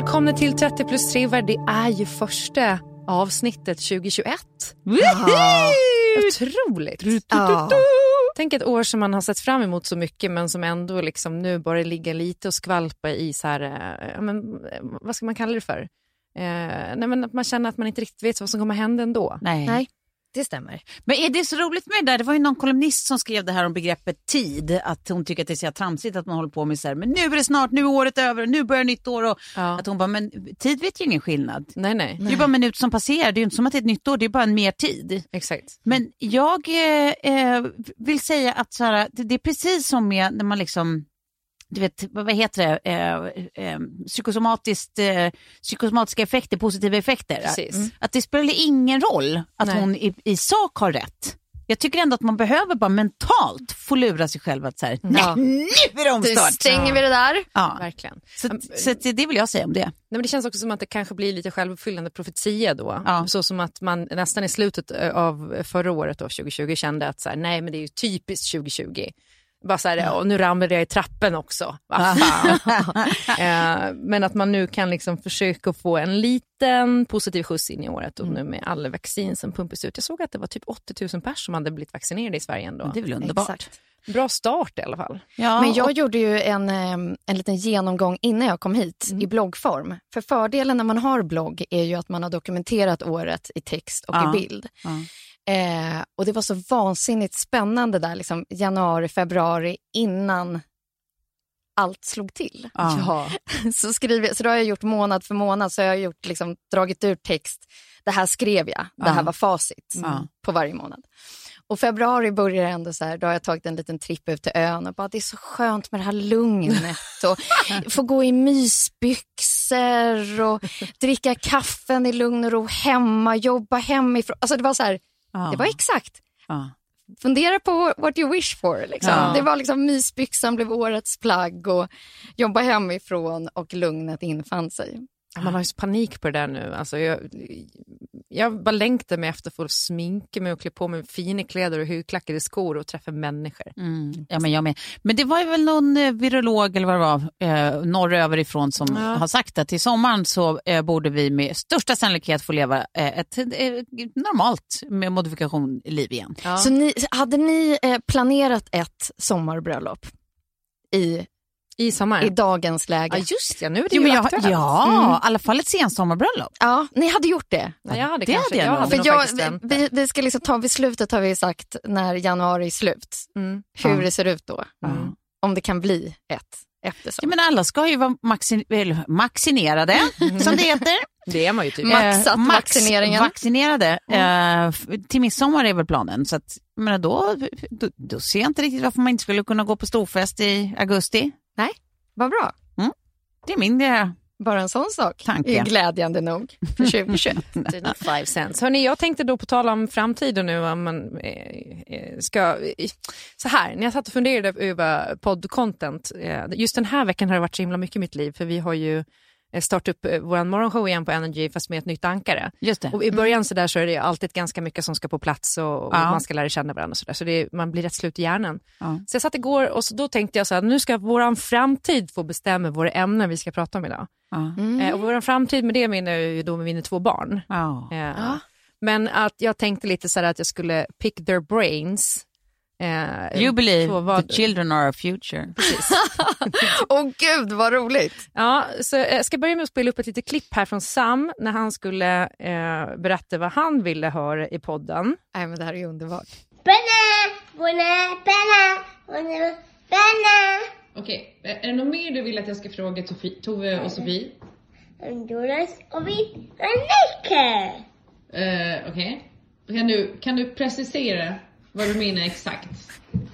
Välkomna till 30 plus 3 Det är ju första avsnittet 2021. Ja. Otroligt. Ja. Tänk ett år som man har sett fram emot så mycket men som ändå liksom nu börjar ligga lite och skvalpa i så här, eh, men, eh, vad ska man kalla det för? Eh, nej, men att man känner att man inte riktigt vet vad som kommer hända ändå. Nej. Nej, det stämmer. Men är det så roligt med det där? Det var ju någon kolumnist som skrev det här om begreppet tid. Att hon tycker att det är så tramsigt att man håller på med så här, men nu är det snart, nu är året över, nu börjar nytt år. Och Ja. Att hon bara, men tid vet ju ingen skillnad. Nej, nej, Det är ju bara minuter som passerar, det är ju inte som att det är ett nytt år, det är bara en mer tid. exakt. Men jag eh, eh, vill säga att så här, det, det är precis som med när man liksom du vet, vad heter det, eh, eh, psykosomatiskt, eh, psykosomatiska effekter, positiva effekter. Mm. Att det spelar ingen roll att Nej. hon i, i sak har rätt. Jag tycker ändå att man behöver bara mentalt få lura sig själv att så här, nej, Ja. nu är det Nu omstart. stänger vi det där. Ja. Verkligen. Så, så det vill jag säga om det. Nej, men det känns också som att det kanske blir lite självuppfyllande profetia då. Ja. Så som att man nästan i slutet eh, av förra året, då, 2020, kände att så här, nej men det är ju typiskt 2020. Bara så här, och nu ramlade jag i trappen också. Fan. eh, men att man nu kan liksom försöka få en liten positiv skjuts in i året och nu med alla vaccin som pumpas ut. Jag såg att det var typ 80 000 personer som hade blivit vaccinerade i Sverige ändå. Det är väl underbart. Exakt. Bra start i alla fall. Ja, Men jag och- gjorde ju en, en liten genomgång innan jag kom hit i bloggform. För fördelen när man har blogg är ju att man har dokumenterat året i text och Ja. i bild. Ja. Eh, och det var så vansinnigt spännande där, liksom januari, februari innan allt slog till. Ja. Så, skriver, så då har jag gjort månad för månad, så jag har gjort, liksom, dragit ut text. Det här skrev jag, det här Ja. var facit Ja. på varje månad. Och februari börjar ändå så här, då har jag tagit en liten tripp ut till ön och bara det är så skönt med det här lugnet och få gå i mysbyxor och dricka kaffen i lugn och ro hemma, jobba hemifrån. Alltså det var så här, Ja. det var exakt. Ja. Fundera på what you wish for. Liksom. Ja. Det var liksom mysbyxan blev årets plagg och jobba hemifrån och lugnet infann sig. Man har ju panik på det där nu. Alltså jag, jag bara längtar mig efter att få sminka mig och klä på mig fina kläder och högklackade skor och träffa människor. Mm. Ja, men jag med. Men det var ju väl någon eh, virolog eller vad det var, eh, norröver ifrån som Ja. har sagt att till sommaren så eh, borde vi med största sannolikhet få leva eh, ett eh, normalt med modifikation liv igen. Ja. Så ni, hade ni eh, planerat ett sommarbröllop i, I sommar. i dagens läge? Ja just ja, nu är det Jo, ju men jag, aktuellt. ja, Mm. i alla fall ett sensommarbröllop. Ja, ni hade gjort det. Ja, jag hade Det kanske, hade jag jag hade För jag, väntat. vi, vi ska liksom ta vid slutet har vi sagt när januari är slut. Mm. Hur Ja. det ser ut då. Mm. om det kan bli ett. Ja, men alla ska ju vara maxi eller, maxinerade, som det heter. Det är man ju typ. Maxat max vaccineringen. vaccinerade. Eh, f- till midsommar är väl planen. Så att, menar, då, då, då ser jag inte riktigt varför man inte skulle kunna gå på storfest i augusti. Nej, vad bra. Det är min Bara en sån sak Tanke. är glädjande nog för 2021. Dina five cents. Hörrni, jag tänkte då på tala om framtiden nu, om man eh, eh, ska... Så här, när jag satt och funderade över poddcontent, eh, just den här veckan har det varit så himla mycket i mitt liv, för vi har ju eh, startat upp eh, vår morgonshow igen på Energy, fast med ett nytt ankare. Just det. Och I början så, där så är det alltid ganska mycket som ska på plats och, och Ja. man ska lära känna varandra. Och så där, så det, är- man blir rätt slut i hjärnan. Ja. Så jag satt igår och så, då tänkte jag så här, nu ska vår framtid få bestämma våra ämnen vi ska prata om idag. Ja. Eh, och vår framtid med det menar jag ju då med mina två barn. Ja. Eh, Men att jag tänkte lite så här att jag skulle pick their brains. Eh, You believe så vad- the children are our future. Åh gud vad roligt. Ja, så jag ska börja med att spela upp ett litet klipp här från Sam när han skulle eh, berätta vad han ville höra i podden. Nej, men det här är ju underbart. Bunna, penna. Okej, är det något mer du vill att jag ska fråga Tofi- Tove och Sofie? Honduras och vi. Uh, Okej. Kan, du, kan du precisera vad du menar exakt?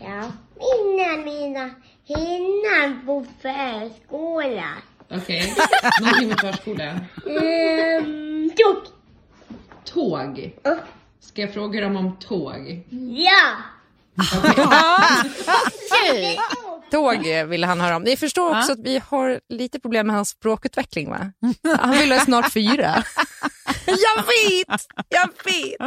Ja, mina, mina hinnan på förskola. Okej, någonting med förskola. Tog. Tåg. Ja. Ska jag fråga dem om tåg? Ja. Tåg eh, ville han höra om. Ni förstår också att vi har lite problem med hans språkutveckling va? Han vill ha snart fyra. jag vet, jag vet.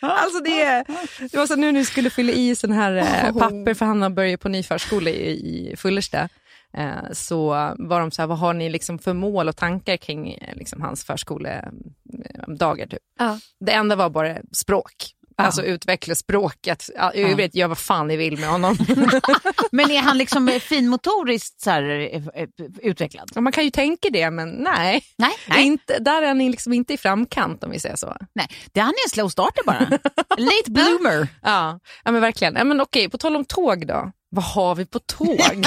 Alltså det, det var så nu när vi skulle fylla i sån här eh, papper för han har börjat på ny förskola i, i Fullersta. Eh, så var de så här, vad har ni liksom för mål och tankar kring eh, liksom hans förskoledagar? Typ. Ja. Det enda var bara språk. Alltså utveckla språket. Ja, I övrigt, gör vad fan ni vill med honom. Men är han liksom eh, finmotoriskt så här, eh, eh, utvecklad? Ja, man kan ju tänka det, men nej. Nej, nej. Inte, där är ni liksom inte i framkant om vi säger så. nej. Det han är en slow starter bara. Late bloomer. Ja, ja men verkligen. Ja, men okej, på tal om tåg då. Vad har vi på tåg?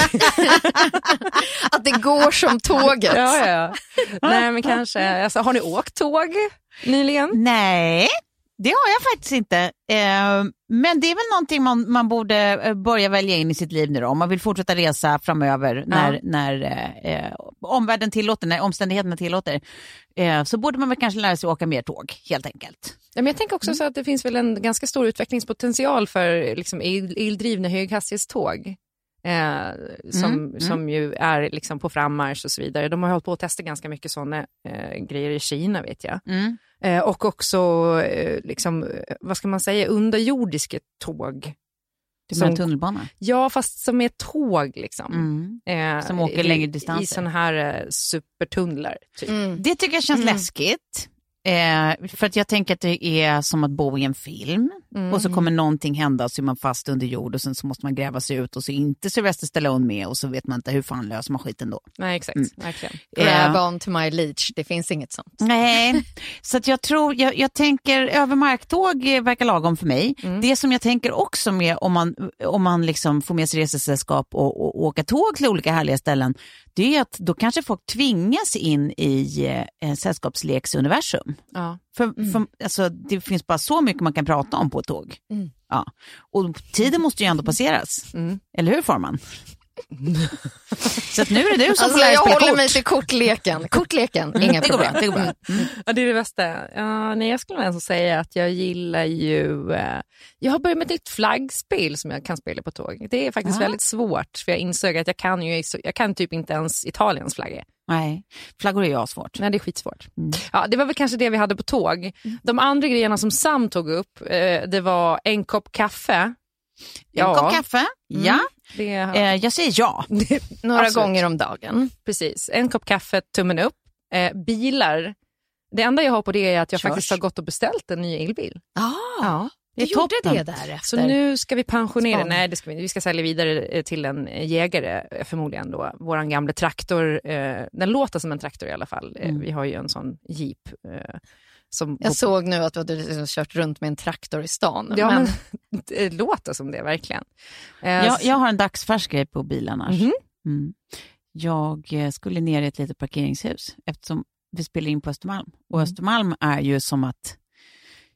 Att det går som tåget. ja, ja. Nej, men kanske. Alltså, har ni åkt tåg nyligen? Nej, det har jag faktiskt inte. Eh, men det är väl någonting man, man borde eh, börja välja in i sitt liv nu då, om man vill fortsätta resa framöver när, när eh, eh, omvärlden tillåter, när omständigheterna tillåter. Eh, så borde man väl kanske lära sig åka mer tåg, helt enkelt. Ja, men jag tänker också så att det finns väl en ganska stor utvecklingspotential för liksom, el, eldrivna höghastighetståg. Eh, som, Mm, som ju är liksom på frammarsch och så vidare. De har hållit på att testa ganska mycket sådana eh, grejer i Kina vet jag. Mm. Eh, och också, eh, liksom, eh, vad ska man säga, underjordiska tåg. Typ som tunnelbana. Ja, fast som är tåg liksom. Mm. Eh, Som åker i- längre I distanser. sådana här eh, supertunnlar. Typ. Mm. Det tycker jag känns läskigt. Eh, för att jag tänker att det är som att bo i en film och så kommer någonting hända och så är man fast under jord och sen så måste man gräva sig ut och så är inte Sylvester Stallone med och så vet man inte hur fan löser man skiten då. Nej, exakt. Mm. Verkligen. Grab on to my leech, det finns inget sånt. Nej, så att jag tror, jag, jag tänker över marktåg eh, verkar lagom för mig. Det som jag tänker också med om man, om man liksom får med sig resesällskap och, och, och åka tåg till olika härliga ställen, det är att då kanske folk tvingas in i eh, sällskapsleksuniversum. Ja. För, för, alltså, det finns bara så mycket man kan prata om på ett tåg. Ja. Och tiden måste ju ändå passeras. Eller hur Forman? så att nu är det du som Alltså, får lära jag håller kort. mig till kortleken. Kortleken, inga det går bra. problem. Det går bra. Ja, det är det bästa. Ja, nej, jag skulle nog säga att jag gillar ju... Eh, jag har börjat med ett nytt flaggspel som jag kan spela på tåg. Det är faktiskt Ja. väldigt svårt, för jag insåg att jag kan, ju, jag kan typ inte ens Italiens flagga. Nej, flaggor är ju svårt. Nej, det är skitsvårt. Ja, det var väl kanske det vi hade på tåg. De andra grejerna som Sam tog upp, eh, det var en kopp kaffe. En kopp kaffe, ja. Det, Eh, jag säger ja. Några Absolut. gånger om dagen. Precis, en kopp kaffe, tummen upp. Eh, bilar, det enda jag har på det är att jag Körs. faktiskt har gått och beställt en ny elbil. Ah, Ja. Du är gjorde toppen. det där efter. Så nu ska vi pensionera, Span. nej det ska vi inte. Vi ska sälja vidare eh, till en eh, jägare eh, förmodligen då. Våran gamla traktor, eh, den låter som en traktor i alla fall. Eh, Vi har ju en sån jeep. Eh, Som Jag såg nu att du hade liksom kört runt med en traktor i stan. Ja, men... men det låter som det verkligen. Eh, Jag, jag har en dagsfärsk grej på bil annars. Mhm. Mm. Jag skulle ner i ett litet parkeringshus eftersom vi spelar in på Östermalm. Och Mm. Östermalm är ju som att,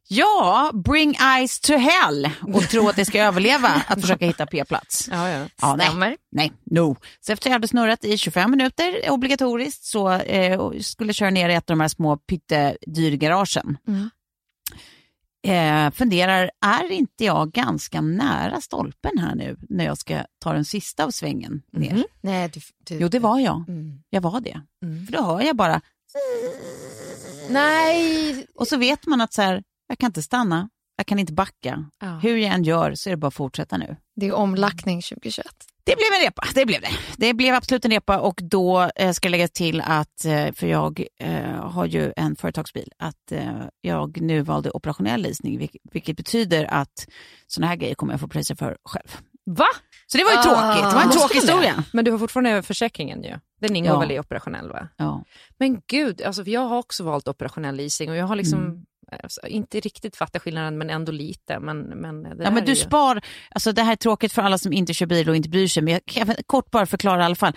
ja, bring eyes to hell och tro att det ska överleva att försöka hitta p-plats. Ja, ja. Ja, nej, nej, no. Så efter jag hade snurrat i 25 minuter obligatoriskt så eh, skulle jag köra ner i ett av de här små pyttedyrgaragen. Mm. Eh, funderar, är inte jag ganska nära stolpen här nu när jag ska ta den sista av svängen ner? Mhm. Nej, du, du... Jo, det var jag. Mm. Jag var det. Mm. För då hör jag bara, Nej. och så vet man att så här, jag kan inte stanna, jag kan inte backa. Ja. Hur jag än gör så är det bara att fortsätta nu. Det är omlackning 2021. Det blev en repa, det blev det. Det blev absolut en repa och då eh, ska jag lägga till att, eh, för jag eh, har ju en företagsbil, att jag nu valde operationell leasing, vilket, betyder att sådana här grejer kommer jag få prisa för själv. Va? Så det var ju Ah. tråkigt, det var en Måste tråkig historia. Men du har fortfarande försäkringen ju. Den ingår Ja. väl i operationell va? Ja. Men gud, alltså, jag har också valt operationell leasing och jag har liksom Mm. Alltså, inte riktigt fattat skillnaden men ändå lite. Men, men Ja, men du ju... spar, alltså det här är tråkigt för alla som inte kör bil och inte bryr sig, men jag kan kort bara förklara i alla fall.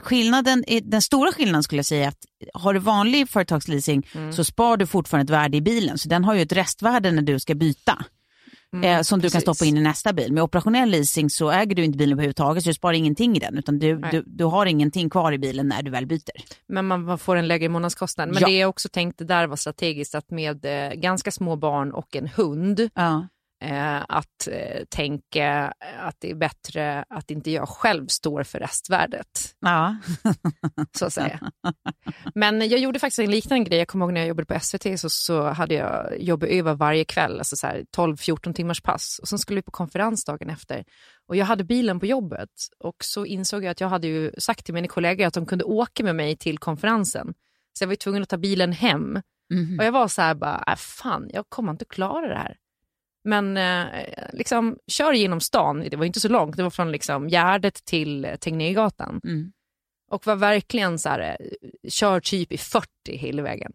Skillnaden, den stora skillnaden skulle jag säga är att har du vanlig företagsleasing Mm. så spar du fortfarande ett värde i bilen, så den har ju ett restvärde när du ska byta. Eh, som du kan Mm, precis. stoppa in i nästa bil. Med operationell leasing så äger du inte bilen överhuvudtaget så du sparar ingenting i den utan du, du, du har ingenting kvar i bilen när du väl byter. Men man man får en lägre månadskostnad. Men Ja. det jag också tänkte där var strategiskt att med eh, ganska små barn och en hund Ja. Eh, att eh, tänka att det är bättre att inte jag själv står för restvärdet. Ja. så att säga. Men jag gjorde faktiskt en liknande grej. Jag kommer ihåg när jag jobbade på SVT så, så hade jag jobb över varje kväll, alltså så här 12-14 timmars pass. Och sen skulle vi på konferens dagen efter. Och jag hade bilen på jobbet och så insåg jag att jag hade ju sagt till mina kollegor att de kunde åka med mig till konferensen. Så jag var ju tvungen att ta bilen hem. Mhm. Och jag var så här bara, äh, fan, jag kommer inte klara det här. Men eh, liksom, kör genom stan, det var inte så långt, det var från liksom, Gärdet till eh, Tegnérgatan. Mm. Och var verkligen så här, eh, kör typ i 40 hela vägen.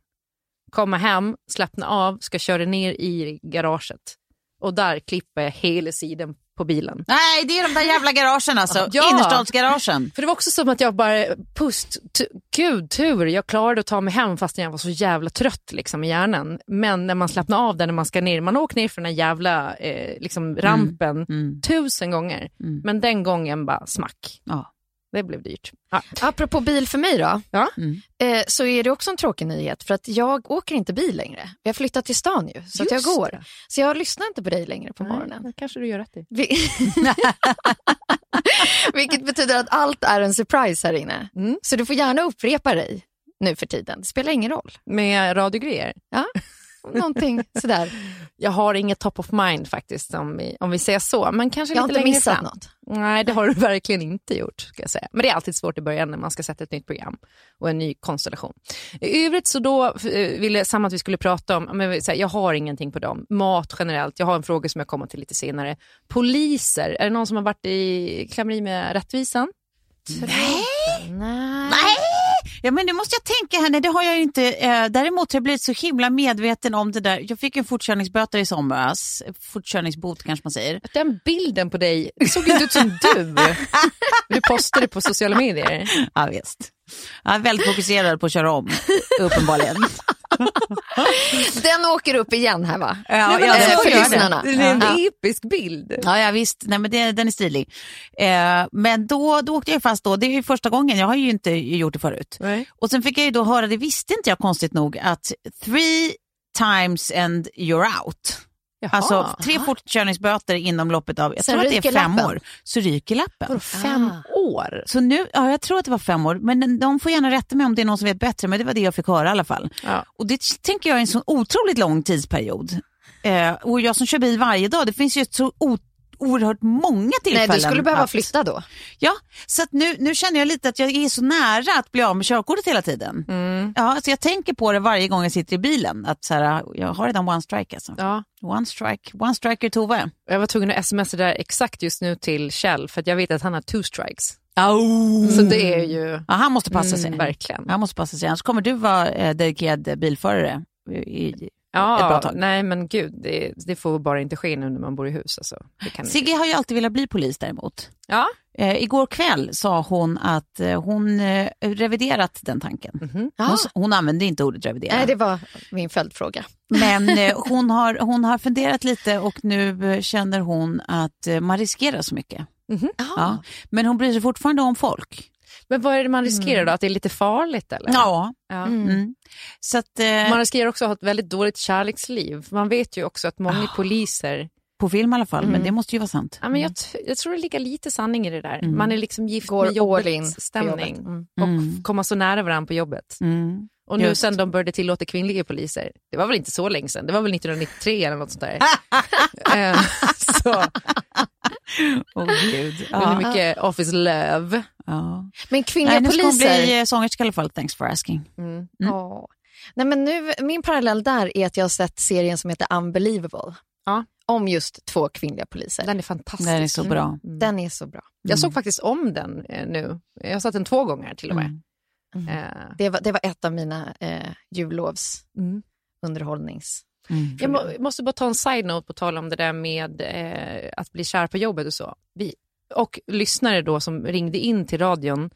Komma hem, slappna av, ska köra ner i garaget. Och där klipper jag hela sidan på bilen. Nej, det är de där jävla garagen alltså. Ja. Innerstadsgaragen. För det var också som att jag bara, pust, gud tur, jag klarade att ta mig hem fast jag var så jävla trött liksom, i hjärnan. Men när man slappnar av där när man ska ner, man åkt ner för den här jävla eh, liksom, rampen Mm. tusen gånger. Mm. Men den gången bara smack. Ja. Det blev dyrt. Ja. Apropå bil för mig då, Ja. Mm. eh, så är det också en tråkig nyhet för att jag åker inte bil längre. Vi har flyttat till stan ju, så att jag går. det. Så jag lyssnar inte på dig längre på Nej, morgonen. det kanske du gör rätt i. Vi- Vilket betyder att allt är en surprise här inne. Mm. Så du får gärna upprepa dig nu för tiden. Det spelar ingen roll. Med radiogrejer? Ja, någonting sådär. Jag har inget top of mind faktiskt om vi, om vi säger så. Men kanske Jag har inte missat fram. något. Nej, det har du verkligen inte gjort. Ska jag säga. Men det är alltid svårt i början när man ska sätta ett nytt program och en ny konstellation. I övrigt så då eh, ville Sam att vi skulle prata om, men, jag har ingenting på dem. Mat generellt, jag har en fråga som jag kommer till lite senare. Poliser, är det någon som har varit i klammeri med rättvisan? Nej. Nej. Nej! Ja, men nu måste jag tänka här, nej det har jag ju inte. Eh, däremot har jag blivit så himla medveten om det där. Jag fick en fortkörningsböter i somras. Fortkörningsbot kanske man säger. Den bilden på dig såg inte ut som du. Du postade på sociala medier. Ja, visst. Jag är väldigt fokuserad på att köra om, uppenbarligen. Den åker upp igen här va? Ja, Nej, ja, är för det. Det är en Ja. episk bild. Ja, ja visst. Nej, men det, den är stilig. Eh, men då, då åkte jag fast då. Det är ju första gången. Jag har ju inte gjort det förut. Nej. Och sen fick jag ju då höra, det visste inte jag konstigt nog, att three times and you're out. Alltså tre fortkörningsböter inom loppet av, jag Sen tror att det är fem lappen. år, så ryker lappen. Vadå, fem Ah. år? Så nu, ja jag tror att det var fem år, men de får gärna rätta mig om det är någon som vet bättre, men det var det jag fick höra i alla fall. Ja. Och det tänker jag är en så otroligt lång tidsperiod. Eh, och jag som kör bil varje dag, det finns ju så o- oerhört många tillfällen. Nej, du skulle behöva att- flytta då. Ja, så nu, nu känner jag lite att jag är så nära att bli av med körkortet hela tiden. Mm. Ja, så jag tänker på det varje gång jag sitter i bilen, att så här, jag har redan one strike alltså. Ja. One strike, one striker Tove. Jag var tvungen att smsa det där exakt just nu till Kjell för jag vet att han har two strikes. Oh. Så det är ju Ja, han måste passa sig. mm, verkligen. Han måste passa sig, annars kommer du vara eh, dedikerad bilförare i, Ja, nej men gud, det, det får bara inte ske nu när man bor i hus. Alltså. Sigge har ju alltid velat bli polis däremot. Ja, Eh, igår kväll sa hon att eh, hon eh, reviderat den tanken. Mhm. Ja. Hon, hon använde inte ordet revidera. Nej, det var min följdfråga. Men eh, hon, har, hon har funderat lite och nu eh, känner hon att eh, man riskerar så mycket. Ja. Men hon bryr sig fortfarande om folk. Men vad är det man riskerar då? Att det är lite farligt eller? Ja. Ja. Mm. Så att, eh, Man riskerar också att ha ett väldigt dåligt kärleksliv. Man vet ju också att många Ah. poliser, på film i alla fall, men Mm. det måste ju vara sant. ja, men jag, t- jag tror det ligger lite sanning i det där. Mm. Man är liksom gift Går med jobbets på stämning jobbet. Mm. och Mm. komma så nära varandra på jobbet. Mm. Och nu Just. sen de började tillåta kvinnliga poliser, det var väl inte så länge sedan, det var väl 1993 eller något sånt där. Eh, så, Åh gud. det Ja. är mycket Office Love. Ja. Men kvinnliga Nej, nu ska hon poliser... bli sångerska i alla fall, thanks for asking. Mm. Ja. Nej, men nu, min parallell där är att jag har sett serien som heter Unbelievable. Ja. Om just två kvinnliga poliser. Den, Den är fantastisk. Den är så bra. Mm. är så bra. Jag såg faktiskt om den eh, nu. Jag har sett den två gånger till och med. Mm. Mm. Eh, Det, var, det var ett av mina eh, jullovs mm. underhållnings... Mm. Jag må, måste bara ta en side-note på tal om det där med eh, att bli kär på jobbet och så. Vi, och lyssnare då som ringde in till radion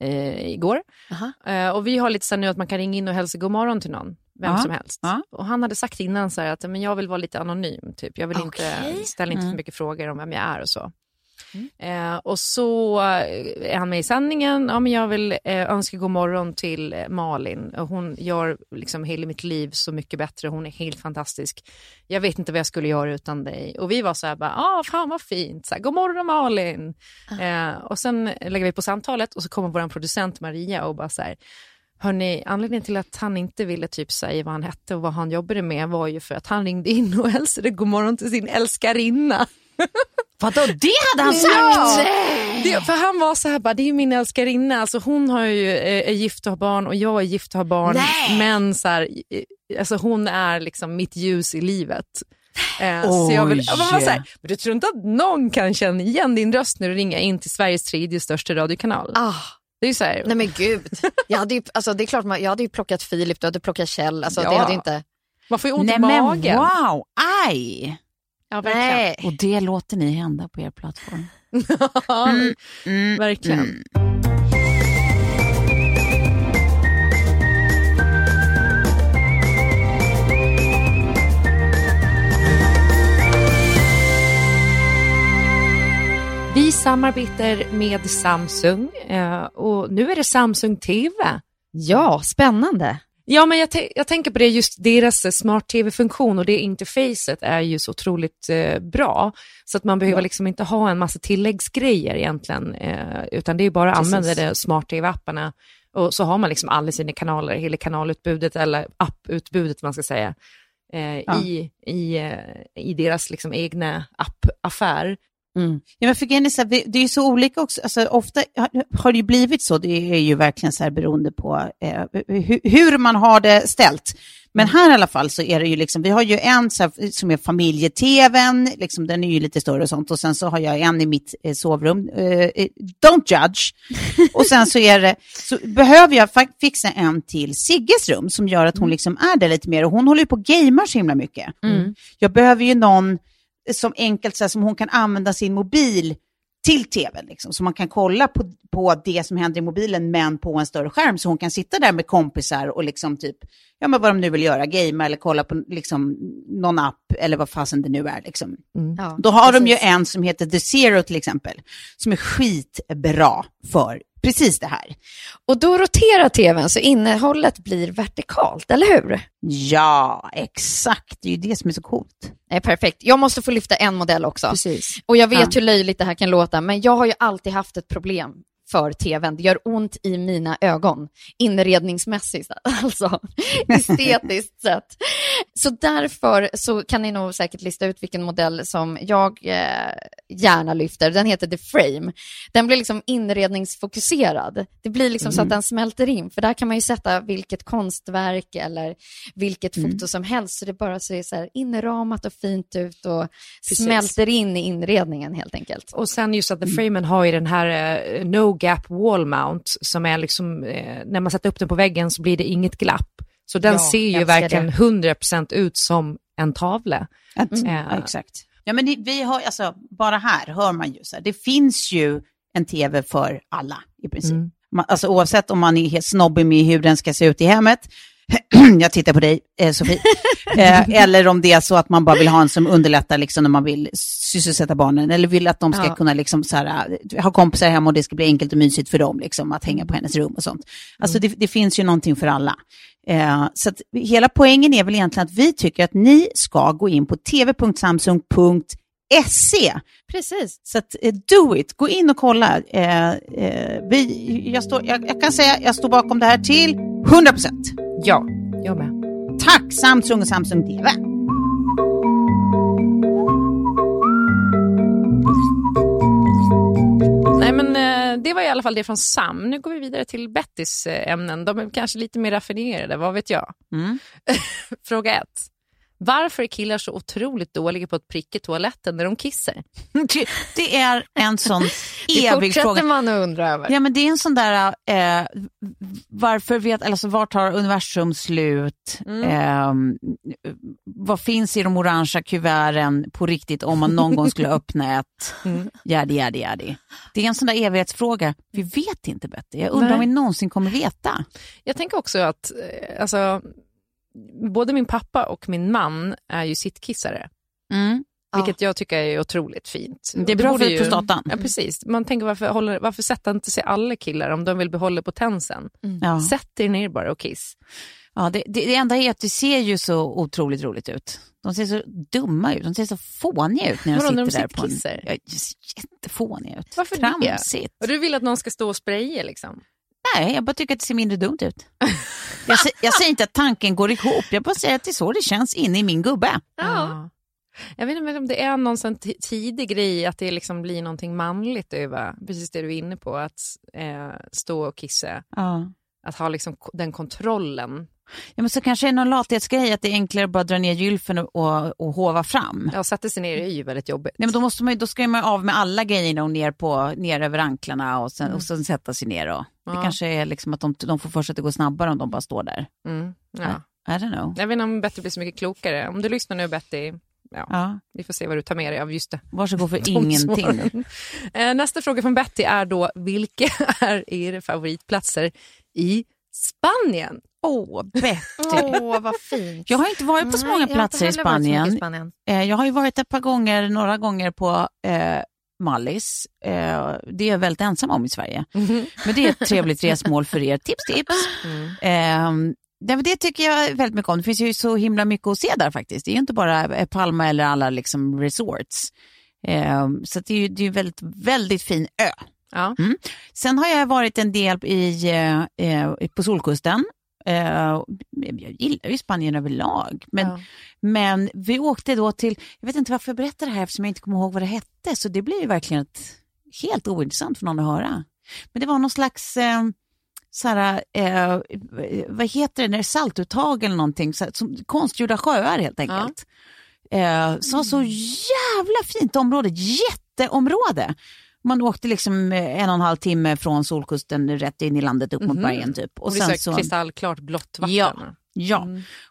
eh, igår. Aha. Eh, och vi har lite så nu att man kan ringa in och hälsa god morgon till någon, vem Ja, som helst. ja. Och han hade sagt innan så här att men jag vill vara lite anonym, typ. jag vill inte, Okej. ställa inte Mm. för mycket frågor om vem jag är och så. Eh, och så eh, är han med i sändningen, ja, men jag vill eh, önska god morgon till eh, Malin. Hon gör liksom hela mitt liv så mycket bättre, hon är helt fantastisk. Jag vet inte vad jag skulle göra utan dig. Och vi var så här, bara, ah, fan vad fint, så här, god morgon Malin. Eh, och sen lägger vi på samtalet och så kommer vår producent Maria och bara så här, Hörrni, anledningen till att han inte ville typ säga vad han hette och vad han jobbade med var ju för att han ringde in och hälsade god morgon till sin älskarinna. Vadå, det hade han sagt? Det, för han var så här, bara, det är ju min älskarinna, alltså hon har ju, eh, är gift och har barn och jag är gift och har barn. Nej. Men så här, eh, alltså hon är liksom mitt ljus i livet. Eh, så jag vill, var så här, men du tror inte att någon kan känna igen din röst när du ringer in till Sveriges tredje största radiokanal? Ah, Det är ju så här, nej men gud. Jag hade ju, alltså, det är klart, man, jag hade ju plockat Filip, du hade plockat Kjell. Alltså, Ja. Det hade inte... man får ju ont Nej i men magen. wow, aj! Ja, verkligen. Nej. Och det låter ni hända på er plattform. Ja, Mm. verkligen. Mm. Vi samarbetar med Samsung eh, och nu är det Samsung TV. Ja, spännande. Ja, men jag, jag tänker på det, just deras smart-tv-funktion och det interfacet är ju så otroligt eh, bra. Så att man behöver liksom inte ha en massa tilläggsgrejer egentligen, eh, utan det är bara att använda smart-tv-apparna och så har man liksom alla sina kanaler, hela kanalutbudet eller apputbudet man ska säga, eh, Ja. i, i, eh, i deras liksom egna appaffär. Ja, men för är så här, det det är ju så olika också. Alltså, ofta har- det ju blivit så. Det är ju verkligen så här beroende på eh, hur, hur man har det ställt. Men här i alla fall så är det ju liksom, vi har ju en här, som är familjeteven, liksom, den är ju lite större och sånt. Och sen så har jag en i mitt eh, sovrum. Eh, eh, don't judge. Och sen så är det, så behöver jag fixa en till Sigges rum som gör att hon liksom är där lite mer. Och hon håller ju på och gamer så himla mycket. Jag behöver ju någon som enkelt så här, som hon kan använda sin mobil till tvn, liksom, så man kan kolla på, på det som händer i mobilen men på en större skärm så hon kan sitta där med kompisar och liksom typ, ja men vad de nu vill göra, gamea eller kolla på liksom någon app eller vad fasen det nu är. Liksom. Ja, Då har de ju precis. en som heter The Zero till exempel, som är skitbra för precis det här. Och då roterar tvn så innehållet blir vertikalt, eller hur? Ja, exakt, det är ju det som är så coolt. Nej, perfekt. Jag måste få lyfta en modell också. Precis. Och jag vet Ja. hur löjligt det här kan låta, men jag har ju alltid haft ett problem för tvn. Det gör ont i mina ögon, inredningsmässigt, alltså estetiskt sett. Så därför så kan ni nog säkert lista ut vilken modell som jag eh, gärna lyfter. Den heter The Frame. Den blir liksom inredningsfokuserad. Det blir liksom så att den smälter in, för där kan man ju sätta vilket konstverk eller vilket foto som helst, så det bara ser så här inramat och fint ut och Precis. smälter in i inredningen helt enkelt. Och sen just att The Framen har ju den här eh, No Gap Wall Mount som är liksom, eh, när man sätter upp den på väggen så blir det inget glapp. Så den Ja, ser ju verkligen det. 100% ut som en tavla. Mm. ja, exakt. Ja, men det, vi har, alltså, bara här hör man ju så här, det finns ju en tv för alla i princip. Mm. Man, alltså, oavsett om man är helt snobbig med hur den ska se ut i hemmet, jag tittar på dig eh, Sofie, eh, eller om det är så att man bara vill ha en som underlättar liksom, när man vill sysselsätta barnen, eller vill att de ska Ja. kunna liksom, här, eh, ha kompisar hemma och det ska bli enkelt och mysigt för dem liksom, att hänga på hennes rum och sånt. Alltså det, det finns ju någonting för alla. Eh, så att hela poängen är väl egentligen att vi tycker att ni ska gå in på tv.samsung.se. Precis. Så att, eh, do it, gå in och kolla. Eh, eh, vi, jag, står, jag, jag kan säga jag står bakom det här till 100%. Ja, jag med. Tack Samsung och Samsung TV. Men det var i alla fall det från Sam. Nu går vi vidare till Bettys eh, ämnen. De är kanske lite mer raffinerade, vad vet jag? Mm. Fråga ett. Varför är killar så otroligt dåliga på att pricka toaletten när de kissar? Det är en sån Det evig fortsätter fråga. man att undra över. Ja men det är en sån där, eh, varför vet, alltså var tar universum slut? Eh, vad finns i de orangea kuverten på riktigt om man någon gång skulle öppna ett? Järdi, järdi, järdi. Det är en sån där evighetsfråga. Vi vet inte Betty. Jag undrar Nej. om vi någonsin kommer veta. Jag tänker också att eh, alltså, både min pappa och min man är ju sittkissare. Mm. Vilket jag tycker är otroligt fint. Det är bra för prostatan. Ja, precis. Man tänker varför, håller, varför sätter inte sig alla killar om de vill behålla potensen? Ja. Sätt er ner bara och kiss. Ja, det, det, det enda är att det ser ju så otroligt roligt ut. De ser så dumma ut, de ser så fåniga ut när de sitter när de där på en... Ja, jättefåniga ut. Varför det? Tramsigt. Och du vill att någon ska stå och spraya liksom? Nej, jag bara tycker att det ser mindre dumt ut. Jag, jag säger inte att tanken går ihop, jag bara säger att det är så det känns inne i min gubbe. Ja. Jag vet inte om det är någon sån tidig grej att det liksom blir någonting manligt över, precis det du är inne på, att eh, stå och kissa. Ja. Att ha liksom den kontrollen. Ja, men så kanske det är någon lathetsgrej att det är enklare att bara dra ner gylfen och, och, och hova fram. Ja, sätta sig ner är ju väldigt jobbigt. Nej, men då, måste man, då ska man av med alla grejerna och ner, på, ner över anklarna och sen, och sen sätta sig ner. Och, Det Ja. kanske är liksom att de, de får för sig att det går snabbare om de bara står där. Mm, ja. I don't know. Jag vet inte om Betty blir så mycket klokare. Om du lyssnar nu Betty, ja, Ja. vi får se vad du tar med dig av just det. Varsågod för ingenting. Eh, Nästa fråga från Betty är då, vilka är era favoritplatser i Spanien? Åh, Betty. Åh, vad fint. Jag har inte varit på så många platser i Spanien. i Spanien. Eh, jag har ju varit ett par gånger, några gånger på eh, Mallis. Eh, det är jag väldigt ensam om i Sverige. Men det är ett trevligt resmål för er. Tips, tips. Eh, det, tycker jag väldigt mycket om. Det finns ju så himla mycket att se där faktiskt. Det är ju inte bara eh, Palma eller alla liksom resorts. Eh, så det är ju det är ju väldigt, väldigt fin ö. Ja. Sen har jag varit en del i, eh, eh, på Solkusten. Eh, jag gillar ju Spanien överlag. Men, Ja. men vi åkte då till, jag vet inte varför jag berättar det här eftersom jag inte kommer ihåg vad det hette. Så det blir ju verkligen ett, helt ointressant för någon att höra. Men det var någon slags, eh, så här, eh, vad heter det, när det saltuttag eller någonting. Så här, som, konstgjorda sjöar helt enkelt. Eh, som var så jävla fint område, jätteområde. Man åkte liksom eh, en och en halv timme från Solkusten rätt in i landet upp mot Mhm. bergen typ. Och det är så kristallklart blått vatten. Ja. Ja,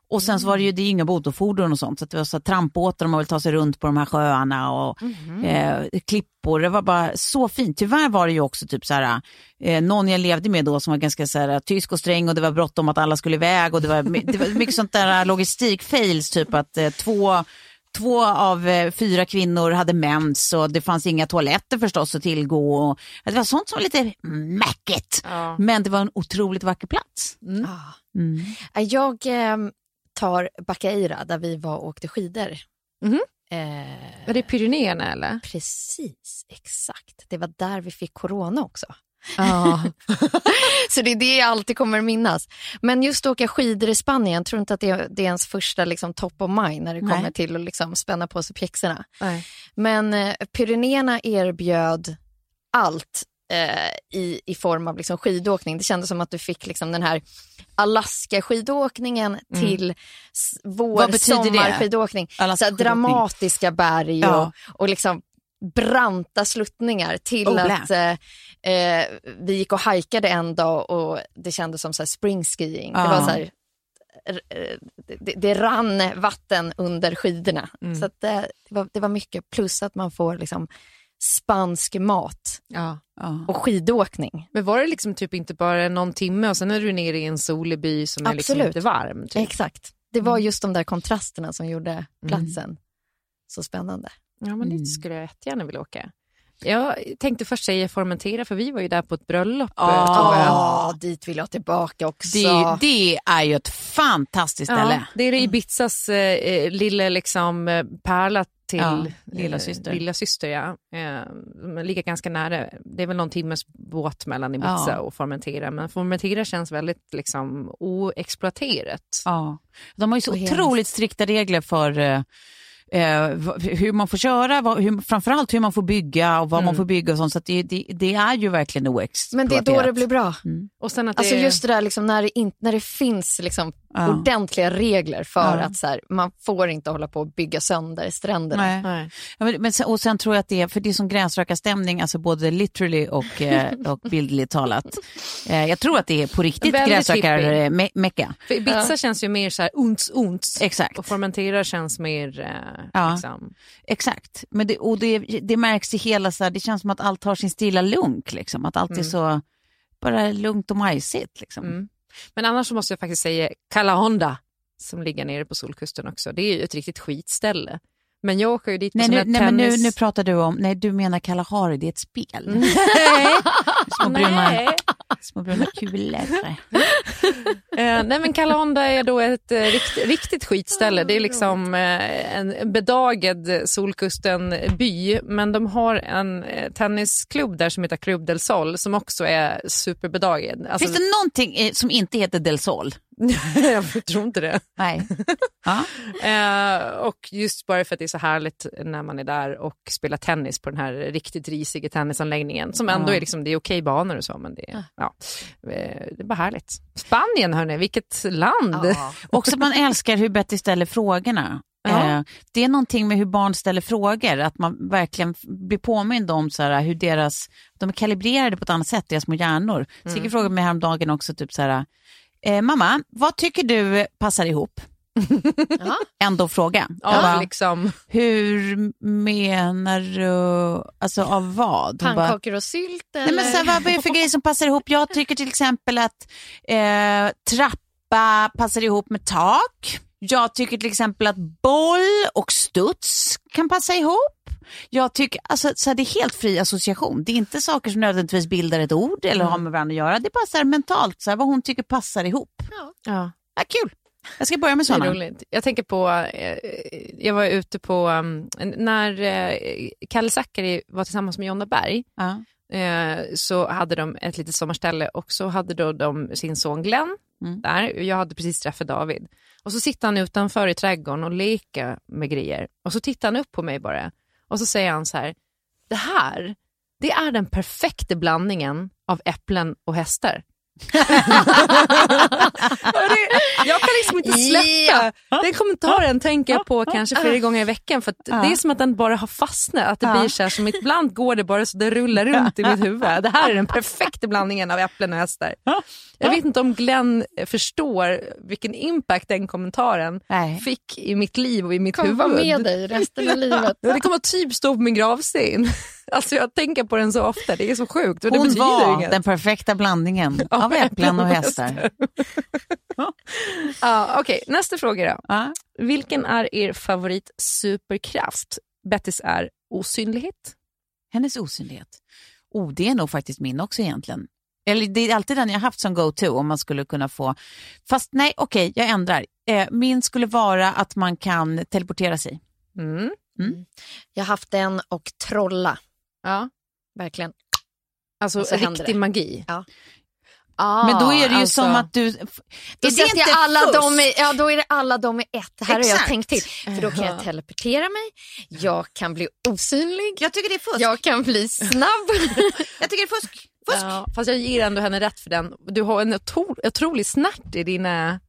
och sen så var det ju, det är inga motorfordon och sånt, så det var så trampbåtar och man vill ta sig runt på de här sjöarna och eh, klippor. Det var bara så fint. Tyvärr var det ju också typ så här, eh, någon jag levde med då som var ganska så här, tysk och sträng och det var bråttom att alla skulle iväg och det var, det var mycket sånt där logistik-fails, typ att eh, två Två av eh, fyra kvinnor hade mens och det fanns inga toaletter förstås att tillgå. Och, det var sånt som var lite mäckigt. Ja. Men det var en otroligt vacker plats. Ah. Mm. Eh, Jag eh, tar Bacaira där vi var och åkte skidor. Mhm. Eh, Är det Pyrenéerna eller? Precis, exakt. Det var där vi fick corona också. Ja. Så det är det jag alltid kommer minnas. Men just att åka skidor i Spanien, jag tror inte att det är, det är ens första liksom, top of mind när det Nej. kommer till att liksom, spänna på sig pjäxorna. Nej. Men eh, Pyrenéerna erbjöd allt eh, i, i form av liksom, skidåkning. Det kändes som att du fick liksom, den här Alaska-skidåkningen till s- vår sommarskidåkning. Så dramatiska berg och, Ja. och liksom branta sluttningar till Oh, att eh, eh, vi gick och hajkade en dag och det kändes som så här spring skiing. Det var så här eh, det, det rann vatten under skidorna. Så att det, det, var, det var mycket, plus att man får liksom spansk mat Ja. Ja. och skidåkning. Men var det liksom typ inte bara någon timme och sen är du nere i en solig by som är liksom inte varm? Typ. Exakt. Det var just de där kontrasterna som gjorde platsen så spännande. Ja, men dit skulle jag jättegärna vilja åka. Jag tänkte först säga Formentera, för vi var ju där på ett bröllop. Ja. eh, jag. Ja, dit vill jag tillbaka också. Det, det är ju ett fantastiskt ställe. Ja, det är Ibizas eh, eh, lilla liksom, eh, pärla till Ja, lilla syster. Lilla syster ja. Eh, ligger ganska nära. Det är väl någon timmes båt mellan Ibiza Ja. och Formentera. Men Formentera känns väldigt liksom, oexploaterat. Ja. De har ju så otroligt strikta regler för hur man får köra, vad, hur, framförallt hur man får bygga och vad man får bygga och sånt. Så det, det, det är ju verkligen Men oexploaterat. det är då det blir bra. Och sen att Alltså just det där liksom, när, det in, när det finns liksom Ja. ordentliga regler för Ja. att så här, man får inte hålla på och bygga sönder stränderna. Nej. Nej. Ja, men, och sen tror jag att det är, för det är som gräsrökarstämning, alltså både literally och, eh, och bildligt talat. Eh, jag tror att det är på riktigt gräsrökar-mecka. För Ibiza känns ju mer så här unts unts. Exakt. Och Formentera känns mer... Eh, Ja. liksom. Exakt, men det, och det, det märks i hela, så här, det känns som att allt har sin stilla lunk, liksom. att allt är så bara lugnt och majsigt. Liksom. Mm. Men annars så måste jag faktiskt säga Kala Honda som ligger nere på Solkusten också. Det är ju ett riktigt skitställe. Men jag åker ju dit på Nej, nu, nej men nu, tennis- nu pratar du om, nej du menar Kalahari, det är ett spel. Nej. Små bruna, små bruna kulor. Eh, nej men Kala Honda är då ett eh, rikt, riktigt skitställe. Det är liksom eh, en en bedagad Solkusten-by. Men de har en eh, tennisklubb där som heter Club del Sol som också är superbedagad. Alltså, Finns det någonting eh, som inte heter Del Sol? jag tror inte det. Nej. Ja. Eh, och just bara för att det är så härligt när man är där och spelar tennis på den här riktigt risiga tennisanläggningen som ändå Ja. är, liksom, det är okej banor och så men det, är- ja. Eh, det är bara härligt. Spanien hörni, vilket land! Också att man älskar hur Betty ställer frågorna. Eh, Det är någonting med hur barn ställer frågor, att man verkligen blir påmind om så här, hur deras, de är kalibrerade på ett annat sätt, deras små hjärnor. Mm. Sigge frågade mig häromdagen också, typ så här, eh, mamma, vad tycker du passar ihop? Ja. Ändå fråga. Av bara, liksom, Hur menar du, alltså av vad? Hon bara, Pannkakor och sylt eller? Nej, men här, vad är det för grejer som passar ihop? Jag tycker till exempel att eh, trappa passar ihop med tak. Jag tycker till exempel att boll och studs kan passa ihop. Jag tycker, alltså, så här, det är helt fri association. Det är inte saker som nödvändigtvis bildar ett ord eller har med varandra att göra. Det är bara så här mentalt, så här, vad hon tycker passar ihop. ja. Ja, kul. Jag ska börja med sådana. roligt. Jag tänker på, eh, jag var ute på, um, när eh, Kalle Zackari var tillsammans med Jonna Berg Ja. eh, så hade de ett litet sommarställe och så hade då de sin son Glenn Mm. där. Jag hade precis träffat David. Och så sitter han utanför i trädgården och leker med grejer. Och så tittar han upp på mig bara. Och så säger han så här, det här, det är den perfekta blandningen av äpplen och hästar. Det, jag kan liksom inte släppa. Den kommentaren tänker jag på kanske flera gånger i veckan för det är som att den bara har fastnat. Att det blir så här som ibland går det bara så det rullar runt i mitt huvud. Det här är den perfekta blandningen av äpplen och hästar. Jag vet inte om Glenn förstår vilken impact den kommentaren Nej. fick i mitt liv och i mitt kommer huvud. vara med dig resten av livet. Det kommer typ stå på min gravsten. Alltså jag tänker på den så ofta, det är så sjukt. Och det Hon var inget. den perfekta blandningen av äpplen och hästar. Ja, Okej, nästa fråga då. Ja. Vilken är er favorit superkraft? Bettys är osynlighet. Hennes osynlighet. Oh, det är nog faktiskt min också egentligen. Eller det är alltid den jag haft som go-to om man skulle kunna få. Fast nej, okej, jag ändrar. Eh, min skulle vara att man kan teleportera sig. Mm. Jag har haft den och trolla, Ja. verkligen. Alltså riktig det. magi. Ja. Men då är det ju alltså- som att du... Då är det inte alla fusk? dem i, ja, då är det alla dem i ett. Här har jag Exakt. tänkt till. För då kan jag teleportera mig, jag kan bli osynlig, Jag tycker det är fusk. jag kan bli snabb. Jag tycker det är fusk. Fusk. Ja, fast jag ger ändå henne rätt för den. Du har en otro, otrolig snärt i dina...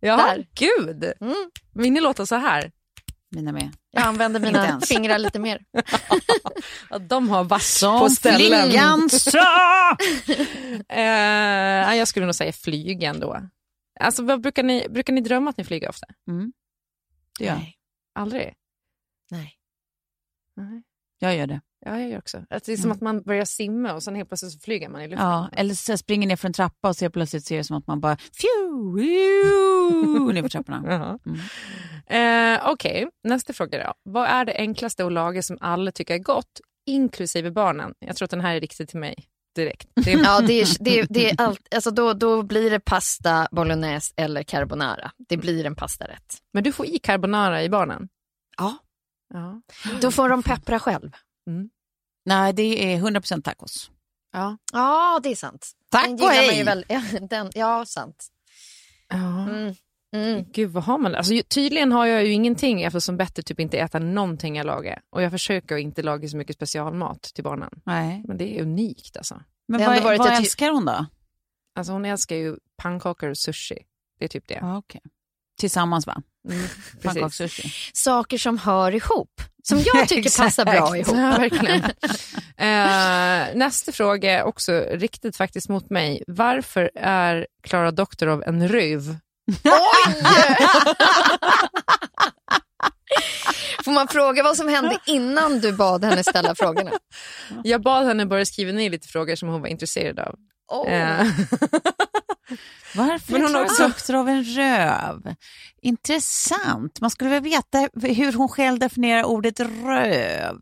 Ja, Där. gud. Mm. Min låter så här. Mina med. Jag använder mina fingrar lite mer. Ja, de har varit Som på ställen. flickan sa! Eh, ja, jag skulle nog säga flyg ändå. Alltså, vad brukar, ni, brukar ni drömma att ni flyger ofta? Mm. Det gör. Nej. Aldrig? Nej. Nej. Jag gör det. Ja, jag gör också. Att det är som Mm. att man börjar simma och sen helt plötsligt så flyger man i luften. Ja, eller så springer ner för en trappa och så helt plötsligt ser det som att man bara fju, ner för trapporna. Mm. Eh, Okej, nästa fråga då. Vad är det enklaste att laga som alla tycker är gott, inklusive barnen? Jag tror att den här är riktig till mig direkt. Det är, Ja, det är, det är, det är allt, alltså då, då blir det pasta, bolognese eller carbonara. Det blir en pastarätt. Men du får i carbonara i barnen? Ja. Ja. Då får de peppra själv. Nej, det är 100% tacos. Ja. Ja, det är sant. Tack den och hej! väl, ja, den, ja, sant. ja. Mm. Mm. Gud, vad har man? Alltså, ju- tydligen har jag ju ingenting eftersom Betty typ inte äter någonting jag lagar. Och jag försöker att inte laga så mycket specialmat till barnen. Nej. Men det är unikt alltså. Men Det vad, varit vad älskar hon då? Alltså hon älskar ju pannkakor och sushi. Det är typ det. Ja, okej. Tillsammans va? Mm, precis. Pannkaksushi. Saker som hör ihop, som jag tycker passar bra ihop. Ja, verkligen. Eh, nästa fråga är också riktigt faktiskt mot mig. Varför är Klara Doktorov en röv? Får man fråga vad som hände innan du bad henne ställa frågorna? Jag bad henne börja skriva ner lite frågor som hon var intresserad av. Oh. Varför Men hon Klara också- Doktor av en röv? Intressant. Man skulle vilja veta hur hon själv definierar ordet röv.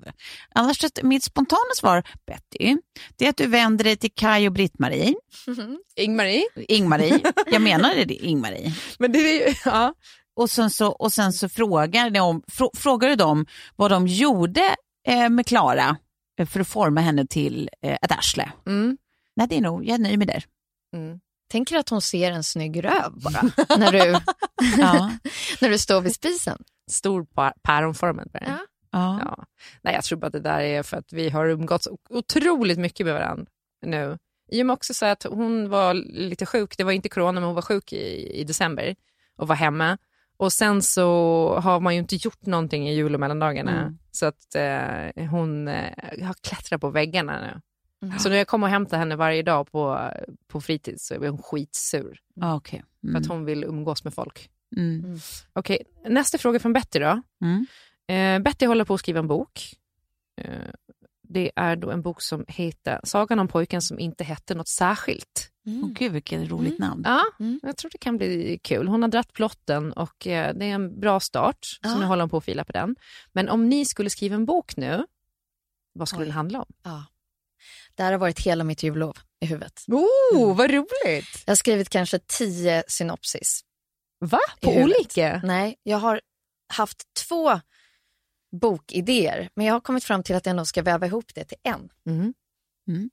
Annars, mitt spontana svar, Betty, det är att du vänder dig till Kai och Britt-Marie. Ingmarie? Ingmarie, jag menar det, Ingmarie. Men det är ju, ja. Och sen så, och sen så frågar, ni om, frå, frågar du dem vad de gjorde eh, med Klara eh, för att forma henne till eh, ett arsle. Mm. Nej, det är nog, jag är nöjd med det. Mm. Tänker att hon ser en snygg röv bara, när du, Ja. när du står vid spisen. Stor päronformad. Ja. Ja. Ja. Nej, jag tror bara att det där är för att vi har umgåtts otroligt mycket med varandra nu. I och med också så att hon var lite sjuk, det var inte corona men hon var sjuk i, i december och var hemma. Och sen så har man ju inte gjort någonting i jul och mellandagarna. Mm. Så att eh, hon eh, har klättrat på väggarna nu. Mm. Så när jag kommer och hämtar henne varje dag på, på fritid så är hon skitsur. Okej. För Mm. att hon vill umgås med folk. Mm. Okej, nästa fråga från Betty då. Mm. Eh, Betty håller på att skriva en bok. Eh, det är då en bok som heter Sagan om pojken som inte hette något särskilt. Åh, gud, vilket roligt namn. Ja, Mm. jag tror det kan bli kul. Hon har dratt plotten och eh, det är en bra start. Så Ja. nu håller hon på att fila på den. Men om ni skulle skriva en bok nu, vad skulle Oj. den handla om? Ja. Det här har varit hela mitt jullov i huvudet. Oh, vad roligt! Jag har skrivit kanske tio synopsis. Va? På olika? Nej, jag har haft två bokidéer, men jag har kommit fram till att jag nog ska väva ihop det till en. Mm. Mm.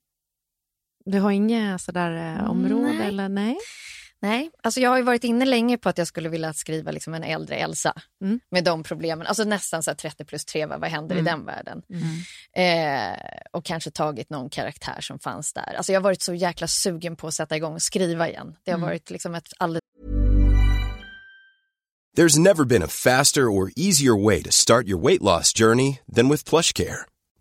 Du har inga sådär eh, områden Nej. eller nej? Nej, alltså jag har ju varit inne länge på att jag skulle vilja skriva liksom en äldre Elsa Mm. med de problemen. Alltså nästan så här 30 plus 3, vad vad händer Mm. i den världen? Eh, och kanske tagit någon karaktär som fanns där. Alltså jag har varit så jäkla sugen på att sätta igång och skriva igen. Det har varit liksom ett alldeles There's never been a faster or easier way to start your weight loss journey than with PlushCare.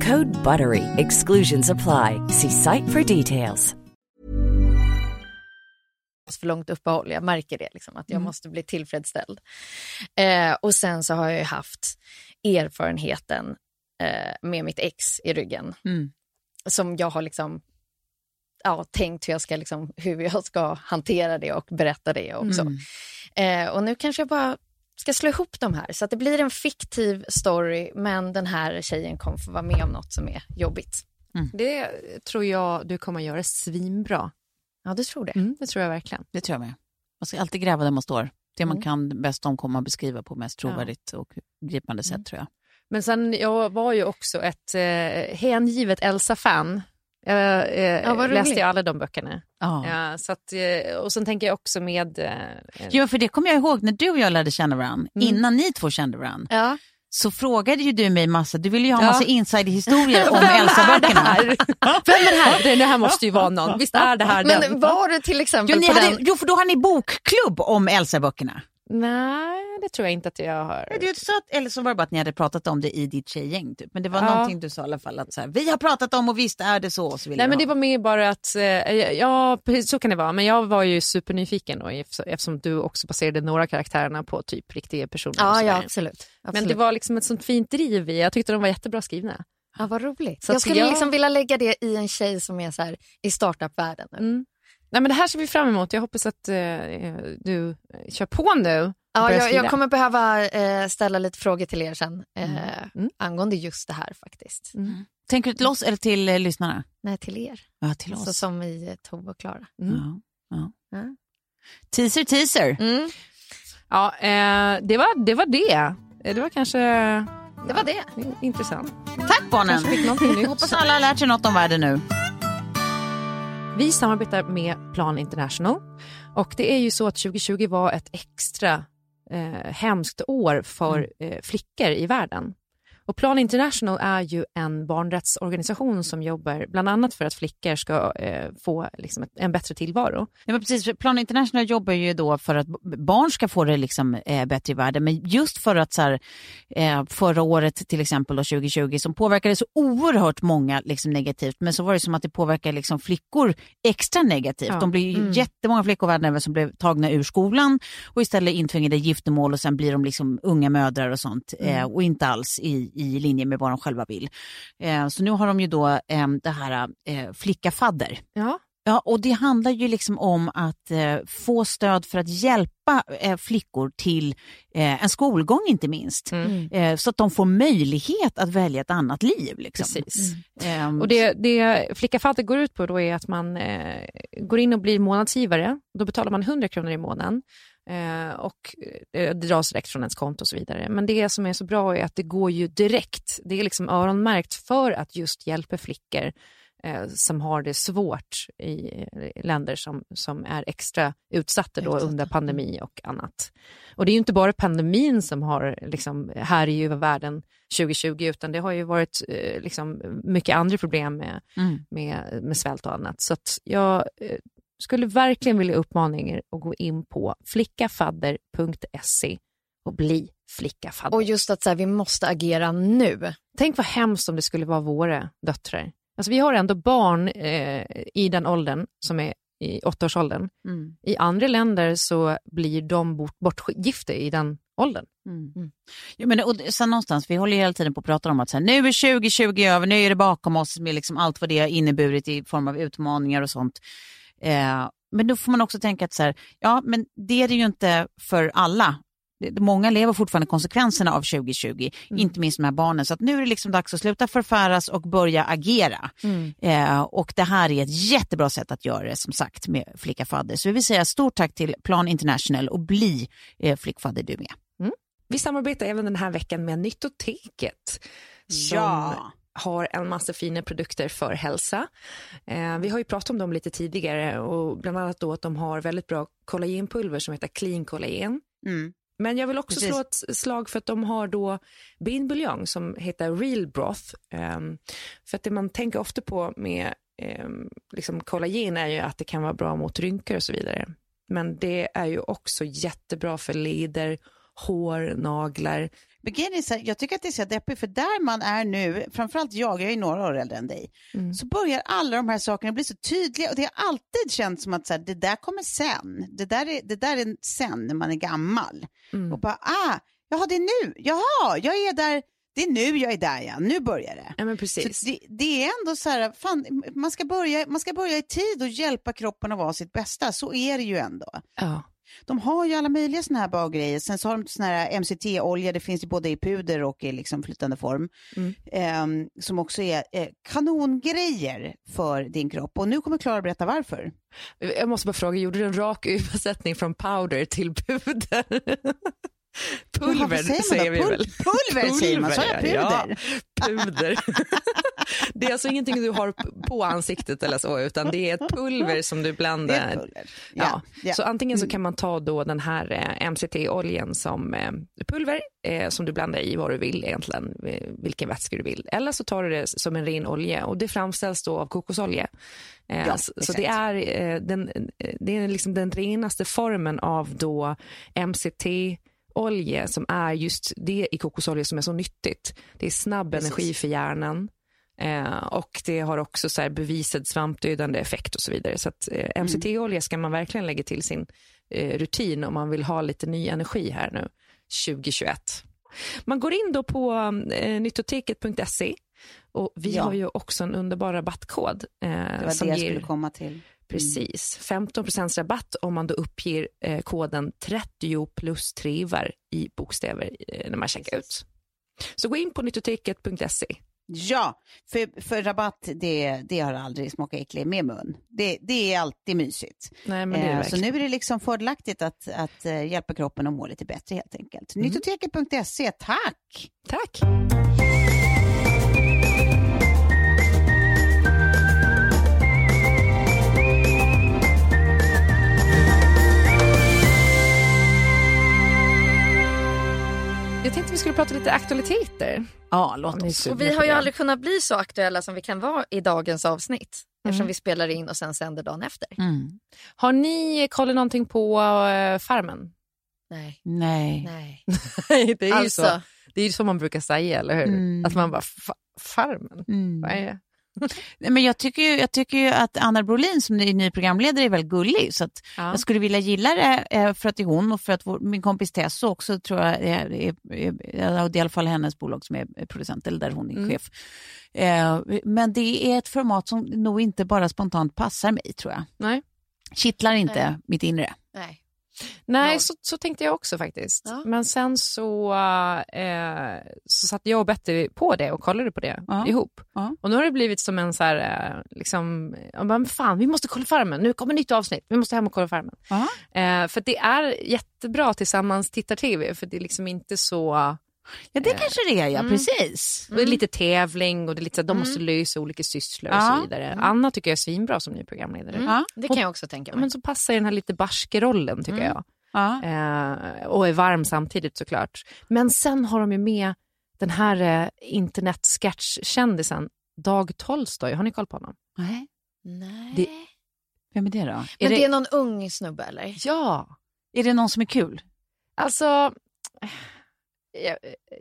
Code BUTTERY. Exclusions apply. See site for details. för långt uppehåll. Jag märker det, liksom, att jag måste bli tillfredsställd. Eh, och sen så har jag ju haft erfarenheten eh, med mitt ex i ryggen. Mm. Som jag har liksom, ja, tänkt hur jag, ska, liksom, hur jag ska hantera det och berätta det också. Mm. Eh, och nu kanske jag bara ska slå ihop de här så att det blir en fiktiv story men den här tjejen kommer få vara med om något som är jobbigt. Det tror jag du kommer göra svinbra. Ja, du tror det? Mm, det tror jag verkligen. Det tror jag med. Man ska alltid gräva där man står. Det man Mm. kan bäst om kommer man beskriva på mest trovärdigt och gripande sätt tror jag. Men sen, jag var ju också ett eh, hängivet Elsa-fan. Jag eh, Ja, läste ju alla de böckerna. Ja. Ja, så att, eh, och sen tänker jag också med... Eh, Jo, för det kommer jag ihåg när du och jag lärde känna varandra, innan ni två kände varandra, Ja. så frågade ju du mig massa, du ville ju ha Ja. massa insiderhistorier om det Elsa-böckerna. här? Vem är det här? Det, det här måste ju vara någon. Visst är det här Men den? var du till exempel Jo, på hade, den... jo, för då har ni bokklubb om Elsa-böckerna. Nej, det tror jag inte att jag har. Du sa att, eller så var det bara att ni hade pratat om det i ditt tjejgäng. Typ. Men det var Ja. någonting du sa i alla fall. Att så här, vi har pratat om och visst är det så. Så Nej men det var mer bara att, eh, ja så kan det vara, men jag var ju supernyfiken då eftersom- du också baserade några karaktärerna på typ riktiga personer. Ja, ja absolut. absolut. Men det var liksom ett sånt fint driv i, jag tyckte de var jättebra skrivna. ja, vad roligt. Så jag skulle jag- liksom vilja lägga det i en tjej som är så här, i startup-världen. Mm. Nej men det här ser vi fram emot, jag hoppas att eh, du kör på nu. Ja, jag, jag kommer behöva eh, ställa lite frågor till er sen eh, Mm. angående just det här faktiskt. Tänker du till oss eller till eh, lyssnarna? Nej, till er. Ja, till oss. Så som i eh, Tove och Klara. Mm. Ja, ja. Ja. Teaser, teaser. Mm. Ja, eh, det, var, det var det. Eh, Det var kanske Det var det. intressant. Tack barnen. Nytt. Hoppas alla har lärt sig något om världen nu. Vi samarbetar med Plan International och det är ju så att 2020 var ett extra eh, hemskt år för eh, flickor i världen. Och Plan International är ju en barnrättsorganisation som jobbar bland annat för att flickor ska eh, få liksom, ett, en bättre tillvaro. Ja, precis, Plan International jobbar ju då för att barn ska få det liksom, eh, bättre i världen. Men just för att så här, eh, förra året till exempel, då, 2020, som påverkade så oerhört många liksom, negativt. Men så var det som att det påverkade liksom, flickor extra negativt. Ja. De blir ju jättemånga flickor världen över som blev tagna ur skolan och istället intvingade giftermål och sen blir de liksom unga mödrar och sånt. Eh, och inte alls i, i linje med vad de själva vill. Eh, så nu har de ju då eh, det här eh, flicka-fadder. Ja. Ja, och det handlar ju liksom om att eh, få stöd för att hjälpa eh, flickor till eh, en skolgång inte minst. Mm. Eh, så att de får möjlighet att välja ett annat liv. Liksom. Precis. Ehm, Och det, det Flicka Fadder går ut på då är att man eh, går in och blir månadsgivare. Då betalar man 100 kronor i månaden eh, och eh, det dras direkt från ens konto och så vidare. Men det som är så bra är att det går ju direkt. Det är liksom öronmärkt för att just hjälpa flickor eh, som har det svårt i eh, länder som, som är extra utsatta, då Utsatta. under pandemi och annat. Och det är ju inte bara pandemin som har liksom, här i världen 2020, utan det har ju varit eh, liksom, mycket andra problem med, Mm. med, med svält och annat. Så jag eh, skulle verkligen vilja uppmana er att gå in på flickafadder.se och bli flickafadder. Och just att så här, vi måste agera nu. Tänk vad hemskt om det skulle vara våra döttrar. Alltså, vi har ändå barn eh, i den åldern, som är i åttaårsåldern. Mm. I andra länder så blir de bort, bortgifta i den åldern. Mm. Ja, men, och sen någonstans, vi håller ju hela tiden på att prata om att så här, nu är 2020 över, nu är det bakom oss med liksom allt vad det har inneburit i form av utmaningar och sånt. Eh, men då får man också tänka att så här, ja, men det är det ju inte för alla. Många lever fortfarande konsekvenserna av 2020, inte minst de här barnen. Så nu är det liksom dags att sluta förfäras och börja agera. Eh, och det här är ett jättebra sätt att göra det, som sagt, med Flickafadder. Så vi vill säga stort tack till Plan International och bli eh, Flickfadder du med. Vi samarbetar även den här veckan med Nyttoteket. Som Ja. Har en massa fina produkter för hälsa. Eh, vi har ju pratat om dem lite tidigare och bland annat då att de har väldigt bra kollagenpulver som heter Clean Collagen. Mm. Men jag vill också Precis. slå ett slag för att de har då binbuljong som heter Real Broth. Ehm, för att det man tänker ofta på med um, liksom kollagen är ju att det kan vara bra mot rynkor och så vidare. Men det är ju också jättebra för leder, hår, naglar. Här, jag tycker att det är så deppigt, för där man är nu, framförallt jag, jag är några år äldre än dig, Mm. så börjar alla de här sakerna bli så tydliga och det har alltid känts som att så här, det där kommer sen. Det där är, det där är sen när man är gammal. Mm. Och bara, ah, jaha det är nu, jaha, jag är där, det är nu jag är där ja, nu börjar det. Ja, men precis. Det, det är ändå så här, fan, man, ska börja, man ska börja i tid och hjälpa kroppen att vara sitt bästa, så är det ju ändå. Ja. De har ju alla möjliga såna här bra grejer. Sen så har de såna här MCT-olja, det finns ju både i puder och i liksom flytande form. Mm. Ehm, som också är eh, kanongrejer för din kropp. Och nu kommer Klara berätta varför. Jag måste bara fråga, gjorde du en rak översättning från powder till puder? Pulver säger säger vi Pul- väl? pulver säger man, sa jag puder? Ja, puder. det är alltså ingenting du har på ansiktet eller så, utan det är ett pulver som du blandar. pulver. Ja. ja. Så antingen så kan man ta då den här eh, MCT-oljan som eh, pulver eh, som du blandar i vad du vill egentligen, vilken vätska du vill. Eller så tar du det som en ren olja och det framställs då av kokosolja. Eh, Ja, så, exakt. det är, eh, den, det är liksom den renaste formen av då MCT olja som är just det i kokosolja som är så nyttigt. Det är snabb Precis. energi för hjärnan. Eh, och det har också så bevisad svampdödande effekt och så vidare. Så att eh, MCT-olja ska man verkligen lägga till sin eh, rutin om man vill ha lite ny energi här nu 2021. Man går in då på eh, nyttoteket.se och vi Ja. har ju också en underbar rabattkod eh, det var som det jag ger skulle komma till. Precis, 15% rabatt om man då uppger eh, koden 30 plus trivar i bokstäver eh, när man checkar ut. Så gå in på nyttoteket.se. Ja, för, för rabatt det, det har aldrig smakat äcklig med mun. Det, det är alltid mysigt. Nej, men det är det Eh, så nu är det liksom fördelaktigt att, att eh, hjälpa kroppen att må lite bättre helt enkelt. Mm. Nyttoteket.se, tack! Tack. Jag tänkte vi skulle prata lite aktualiteter. Ja, låt oss. Och vi har ju aldrig kunnat bli så aktuella som vi kan vara i dagens avsnitt. Eftersom Mm. vi spelar in och sen sänder dagen efter. Mm. Har ni kollat någonting på uh, Farmen? Nej, Nej. nej. Det är ju Alltså, så. Det är ju så man brukar säga, eller hur? Mm. Att man bara, "Fa- Farmen? Mm. Vad är det? Nej, Men jag tycker, ju, jag tycker ju att Anna Brolin som är ny programledare är väldigt gullig. Så Ja. Jag skulle vilja gilla det eh, för att det är hon och för att vår, min kompis Tesso också tror jag är, är, är, är, det är i alla fall hennes bolag som är producent eller där hon är Mm. chef. Eh, men det är ett format som nog inte bara spontant passar mig tror jag. Nej. Kittlar inte Nej. mitt inre. nej. Nej, Noll. så, så tänkte jag också faktiskt. Ja. Men sen så, eh, så satt jag och Betty på det och kollade på det Ja. ihop. Ja. Och nu har det blivit som en så här, eh, liksom, jag bara, fan vi måste kolla Farmen, nu kommer nytt avsnitt, vi måste hem och kolla Farmen. Ja. Eh, för det är jättebra tillsammans tittar-tv, för det är liksom inte så, Ja, det kanske det är, ja. Mm. Precis. det är lite tävling och det är lite så de måste lösa olika sysslor och Ja. så vidare. Anna tycker jag är svinbra som ny programledare. Ja. Det kan jag också tänka mig. Men så passar den här lite barske rollen tycker jag. Ja. Eh, och är varm samtidigt såklart. Men sen har de ju med den här eh, internet-sketch-kändisen Dag Tolstoy. Har ni koll på honom? Nej. Nej. Det- Vem är det då? Men är det... det- är någon ung snubbe eller? Ja, Är det någon som är kul? alltså... eh,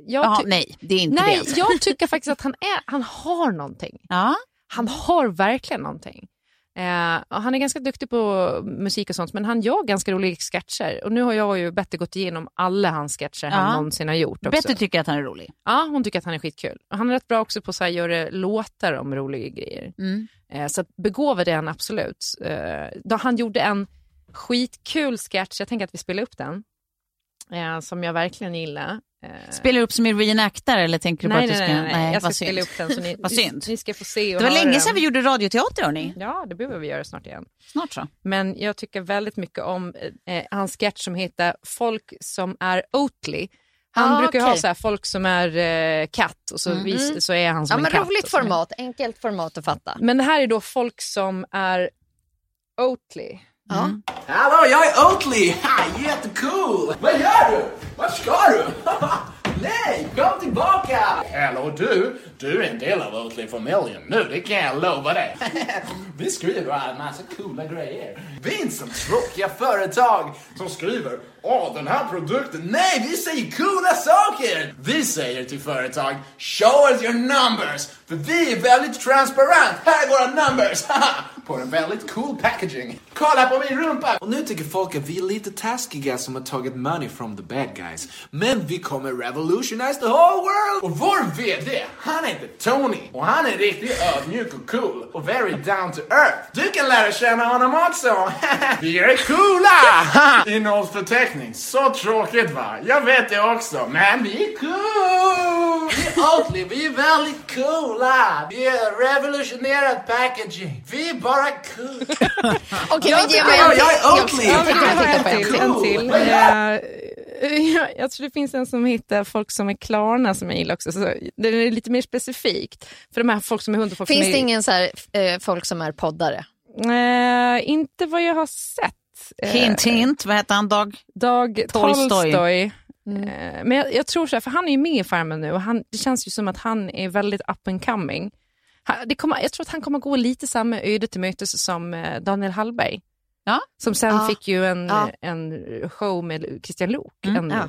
Jag, ty- nej, det är inte nej, det. jag tycker faktiskt att han, är, han har någonting. Ja. Han har verkligen någonting. Eh, han är ganska duktig på musik och sånt, men han gör ganska roliga sketcher. Och nu har jag ju Betty gått igenom alla hans sketcher han Ja. någonsin har gjort. Också. Betty tycker att han är rolig. Ja, hon tycker att han är skitkul. Och Han är rätt bra också på att göra låtar om roliga grejer. Mm. Eh, så begåvad är han absolut. Eh, då han gjorde en skitkul sketch, jag tänker att vi spelar upp den, eh, som jag verkligen gillar. Eh, Spelar du upp som i reenactar eller tänker du på nej, att du nej, ska... nej, nej, jag ska spela synd. upp den så ni, Vad synd. ni ska få se och Det var höra länge den. sedan vi gjorde radioteater hörni. Ja, det behöver vi göra snart igen. Snart så. Men jag tycker väldigt mycket om eh, hans sketch som heter Folk som är Oatly Han Ah, brukar ju ha så här, folk som är eh, katt och så, vis, så är han som Ja, en men katt. roligt format, enkelt format att fatta. Men det här är då folk som är Oatly. Ja. Hallå, jag är Oatly! Ha, jättecool! Vad gör du? Vart ska du? Nej, kom tillbaka! Hallå du, du är en del av Oatly-familjen nu, det kan jag lova dig. Vi skriver en massa coola grejer. Vi är inte som tråkiga företag som skriver Åh, den här produkten. Nej, vi säger coola saker! Vi säger till företag Show us your numbers! För vi är väldigt transparent. Här är våra numbers! På en väldigt cool packaging. Kolla på min rumpa! Och nu tycker folk att vi är lite taskiga som har tagit money from the bad guys. Men vi kommer revolutionize the whole world! Och vår VD, han heter Tony. Och han är riktigt ödmjuk och cool. Och very down to earth. Du kan lära känna honom också. vi är coola! Innehållsförteckning. Så tråkigt va? Jag vet det också. Men vi är cool! Vi är Oatly, vi är väldigt coola! Vi har revolutionerat packaging. Vi är bara cool. Okej, Jag men ge mig jag- jag är. Oatly. Jag, Ja, jag, jag, det tittar på en till. Cool. Eh, jag, jag tror det finns en som heter folk som är Klarna som jag gillar också. Så det är lite mer specifikt. För de här folk som är hund och folk Finns som det är... ingen så här, eh, folk som är poddare? Eh, inte vad jag har sett. Eh, Hint, hint. Vad heter han? Dag? Dag Tolstoj. Tolstoj. Mm. Eh, men jag, jag tror så här, för han är ju med i Farmen nu och han, det känns ju som att han är väldigt up and coming. Han, det kommer, jag tror att han kommer gå lite samma öde till mötes som eh, Daniel Hallberg. Ja. Som sen Ja. fick ju en, Ja. en show med Christian Lok, Mm. en Ja.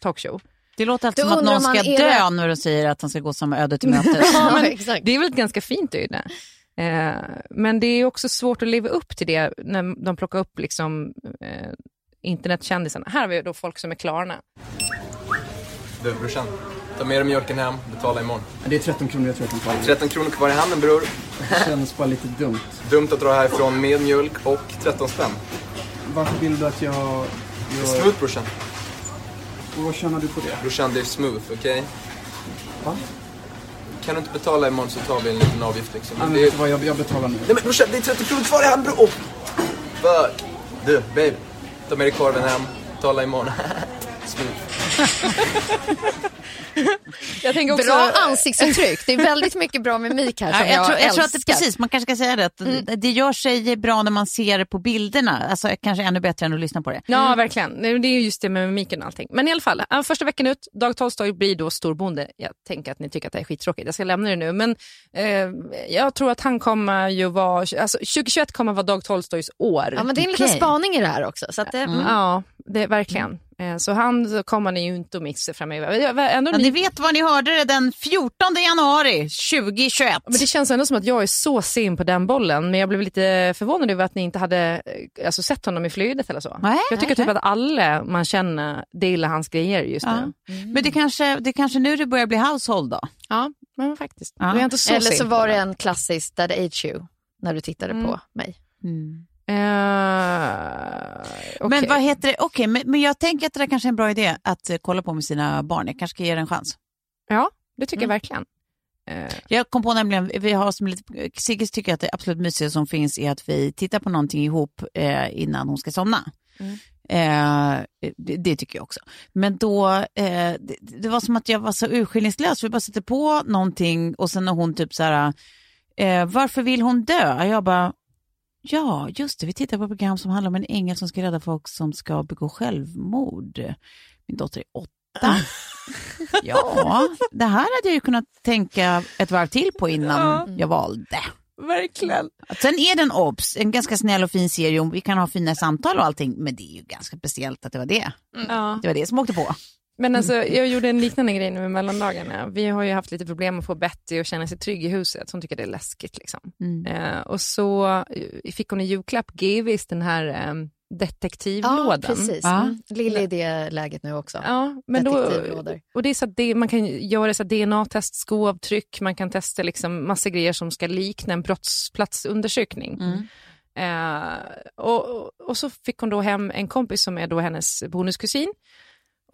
talkshow. Det låter alltid som att någon ska dö det- när du säger att han ska gå samma öde till mötes. Ja. Det är väl ett ganska fint öde. Eh, men det är också svårt att leva upp till det när de plockar upp liksom, eh, internetkändisarna. Här har vi då folk som är Klarna. Du brorsan, ta med dig mjölken hem, betala imorgon. Det är 13 kronor jag tror att de tar. 13 kronor kvar i handen bror. Det känns bara lite dumt. Dumt att dra härifrån med mjölk och 13 spänn. Varför vill du att jag gör... Smooth brorsan. Och vad tjänar du på det? Brorsan det är smooth, okej? Va? Kan du inte betala imorgon så tar vi en liten avgift liksom. Men det är... vad, jag, jag betalar nu. Nej men brorsan, det är 30 kronor kvar i handen bror! Oh. Du, babe. Ta med dig korven hem, betala imorgon. Jag tänker också, Bra ansiktsuttryck. Det är väldigt mycket bra mimik här som Ja, jag, jag, tror, jag tror att det, precis, man kanske ska säga det, att det gör sig bra när man ser det på bilderna. Alltså kanske ännu bättre än att lyssna på det. Ja, verkligen. Nej, Det är just det med mimiken och allting. Men i alla fall, första veckan ut, Dag Tolstoj blir då storbonde. Jag tänker att ni tycker att det är skittråkigt. Jag ska lämna det nu. Men eh, jag tror att han kommer ju vara, alltså 2021 kommer vara Dag Tolstojs år. Ja, men det är en liten Okej. spaning i det här också. Så att det, mm. Ja, det verkligen. Eh, Så han kommer ni ju inte att missa framöver. Ändå Ja, ni, vet vad ni hörde det den 14 januari 2021. men det känns ändå som att jag är så sen på den bollen. Men jag blev lite förvånad över att ni inte hade eh, alltså, sett honom i flödet eller så. Nej, jag tycker nej, typ nej. att alla man känner delar hans grejer just Ja. nu. Men det kanske, det kanske nu det börjar bli household då? Ja, men faktiskt. Ja. Så Eller så var det en klassisk That Age You när du tittade Mm. på mig. Eh, okej. Men vad heter det? Okej, men, men jag tänker att det där kanske är en bra idé att eh, kolla på med sina barn. Jag kanske ska ge det en chans. Ja, det tycker Mm. jag verkligen. Eh, Jag kom på nämligen, vi har som lite, Sigge tycker att det absolut mysiga som finns är att vi tittar på någonting ihop eh, innan hon ska somna. Mm. Eh, det, det tycker jag också. Men då, eh, det, det var som att jag var så urskillningslös, vi bara sätter på någonting och sen när hon typ så här, eh, varför vill hon dö? Jag bara, ja just det, vi tittar på ett program som handlar om en ängel som ska rädda folk som ska begå självmord. Min dotter är åtta. Ja, det här hade jag ju kunnat tänka ett varv till på innan jag valde. verkligen. Sen är den obs, en ganska snäll och fin serie vi kan ha fina samtal och allting, men det är ju ganska speciellt att det var det. Ja. Det var det som åkte på. Men alltså, jag gjorde en liknande grej nu med mellandagarna. Vi har ju haft lite problem att få Betty att känna sig trygg i huset. Hon tycker det är läskigt. Liksom. Mm. Eh, och så eh, fick hon i julklapp GVs den här eh, Ja, detektivlådan. precis. Ja. Mm. Lill är i det läget nu också. Ja, men då, och det är så att det, man kan göra så DNA-test, skoavtryck, man kan testa liksom massa grejer som ska likna en brottsplatsundersökning. Mm. Eh, och, och- och så fick hon då hem en kompis som är då hennes bonuskusin.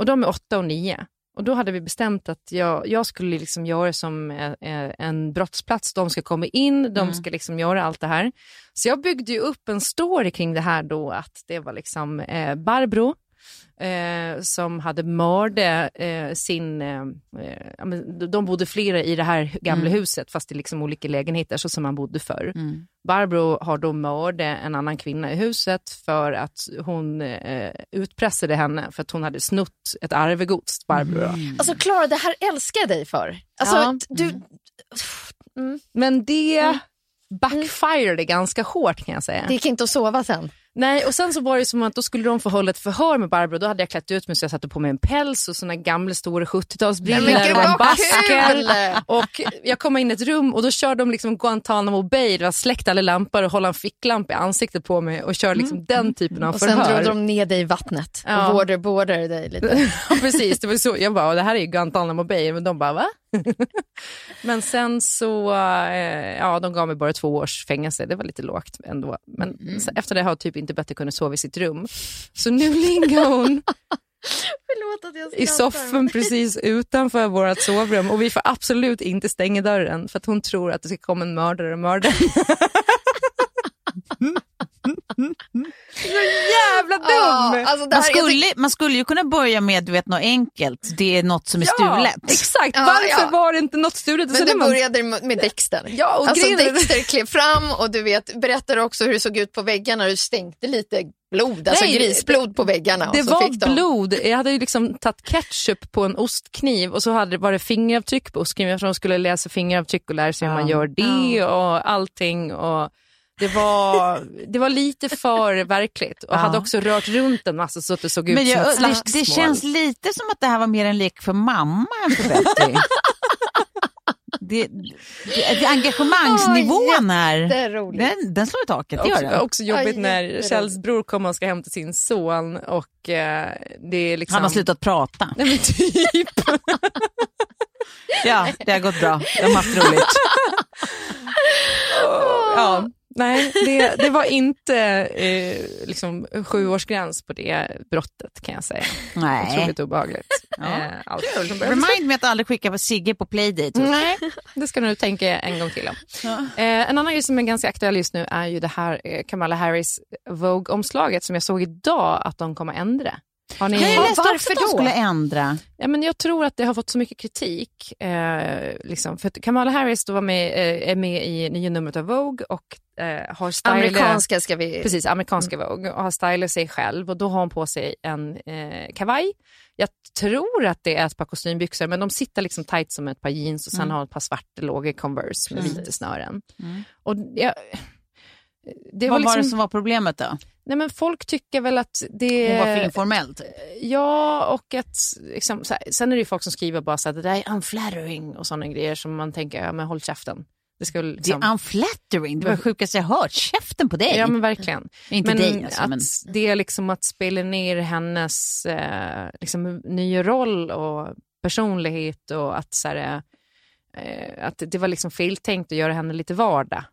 Och de är åtta och nio. Och då hade vi bestämt att jag, jag skulle liksom göra som eh, eh, en brottsplats. De ska komma in, de ska liksom göra allt det här. Så jag byggde ju upp en story kring det här då, att det var liksom eh, Barbro eh, som hade mördat eh, sin... Eh, eh, de- de bodde flera i det här gamla Mm. huset fast i liksom olika lägenheter så som man bodde förr. Mm. Barbro har då mördat en annan kvinna i huset för att hon eh, utpressade henne för att hon hade snott ett arvegods, Barbro. då. Alltså Klara, det här älskar jag dig för. Alltså, Ja. du... Mm. Men det backfirade ganska hårt kan jag säga. Det gick inte att sova sen. Nej, och sen så var det som att då skulle de få hålla ett förhör med Barbro. Då hade jag klätt ut mig så jag satte på mig en päls och såna gamla stora 70-talsbrillor Nej, men gud, och en basker. Och jag kom in i ett rum och då körde de liksom Guantanamo Bay, det var släckt alla lampor och hålla en ficklampa i ansiktet på mig och kör liksom den typen av Mm. Och sen förhör. drog de ner dig i vattnet Ja. och waterboardade dig lite. Ja, precis, det var så. Jag bara, det här är ju Guantanamo Bay, men de bara, va? men sen så, eh, ja, de gav mig bara två års fängelse. Det var lite lågt ändå. Men Mm. efter det har jag typ inte bättre kunnat sova i sitt rum. Så nu ligger hon i soffan precis utanför vårt sovrum och vi får absolut inte stänga dörren för att hon tror att det ska komma en mördare och mörda henne. jävla dum! Ja, alltså Man skulle, man skulle ju kunna börja med du vet, något enkelt. Det är något som är Ja, stulet. exakt. Ja, Varför ja. var det inte något stulet? Men är man- började med Dexter. Ja, och alltså Dexter klev fram och du vet, berättade också hur det såg ut på väggarna. Du stänkte lite blod, alltså Nej, grisblod på väggarna. och Det så var fick de... blod. Jag hade ju liksom tagit ketchup på en ostkniv och så hade var det fingeravtryck på ostkniven för de skulle läsa fingeravtryck och lära sig hur man gör det och allting. Och det, var, det var lite för verkligt och Ja. hade också rört runt en massa så att det såg ut Men som jag, ett det, det slagsmål. känns lite som att det här var mer en lek för mamma än för Betty. det, det, det, engagemangsnivån här, Jätteroligt. den, den slår i taket. Det gör Också, den. också jobbigt när. Kjells bror kommer och ska hämta sin son och eh, det är liksom... Han har slutat prata. Nej men typ. Ja, det har gått bra. De har haft roligt. ja, nej, det, det var inte eh, liksom, sjuårsgräns på det brottet kan jag säga. Nej. Otroligt obehagligt. Ja. Eh, allt Remind me att aldrig skicka Sigge på playdate. Nej, det ska du tänka en gång till om. Eh, en annan grej som är ganska aktuell just nu är ju det här eh, Kamala Harris Vogue-omslaget som jag såg idag att de kommer ändra. Har ni... Jag läste också varför att de skulle ändra. Ja, men jag tror att det har fått så mycket kritik. Eh, liksom, för att Kamala Harris då var med, eh, är med i nya numret av Vogue och eh, har stylat... Amerikanska ska vi... Precis, amerikanska Vogue och har stylat sig själv och då har hon på sig en eh, kavaj. Jag tror att det är ett par kostymbyxor men de sitter liksom tight som ett par jeans och sen har hon ett par svarta låga Converse med vita snören. Och jag, det Vad var var det liksom, som var problemet då? nej men folk tycker väl att det... Hon var för informellt. Ja, och att liksom, så här, sen är det folk som skriver bara så att det där är unflattering och sådana grejer som man tänker, ja men håll käften. Det Det liksom... är unflattering. Det var det sjukaste jag hört. Käften på dig. Ja men verkligen. Inte men dig alltså, att men... det är liksom att spela ner hennes eh, liksom, nya roll och personlighet och att, så här, eh, att det var liksom feltänkt att göra henne lite vardag.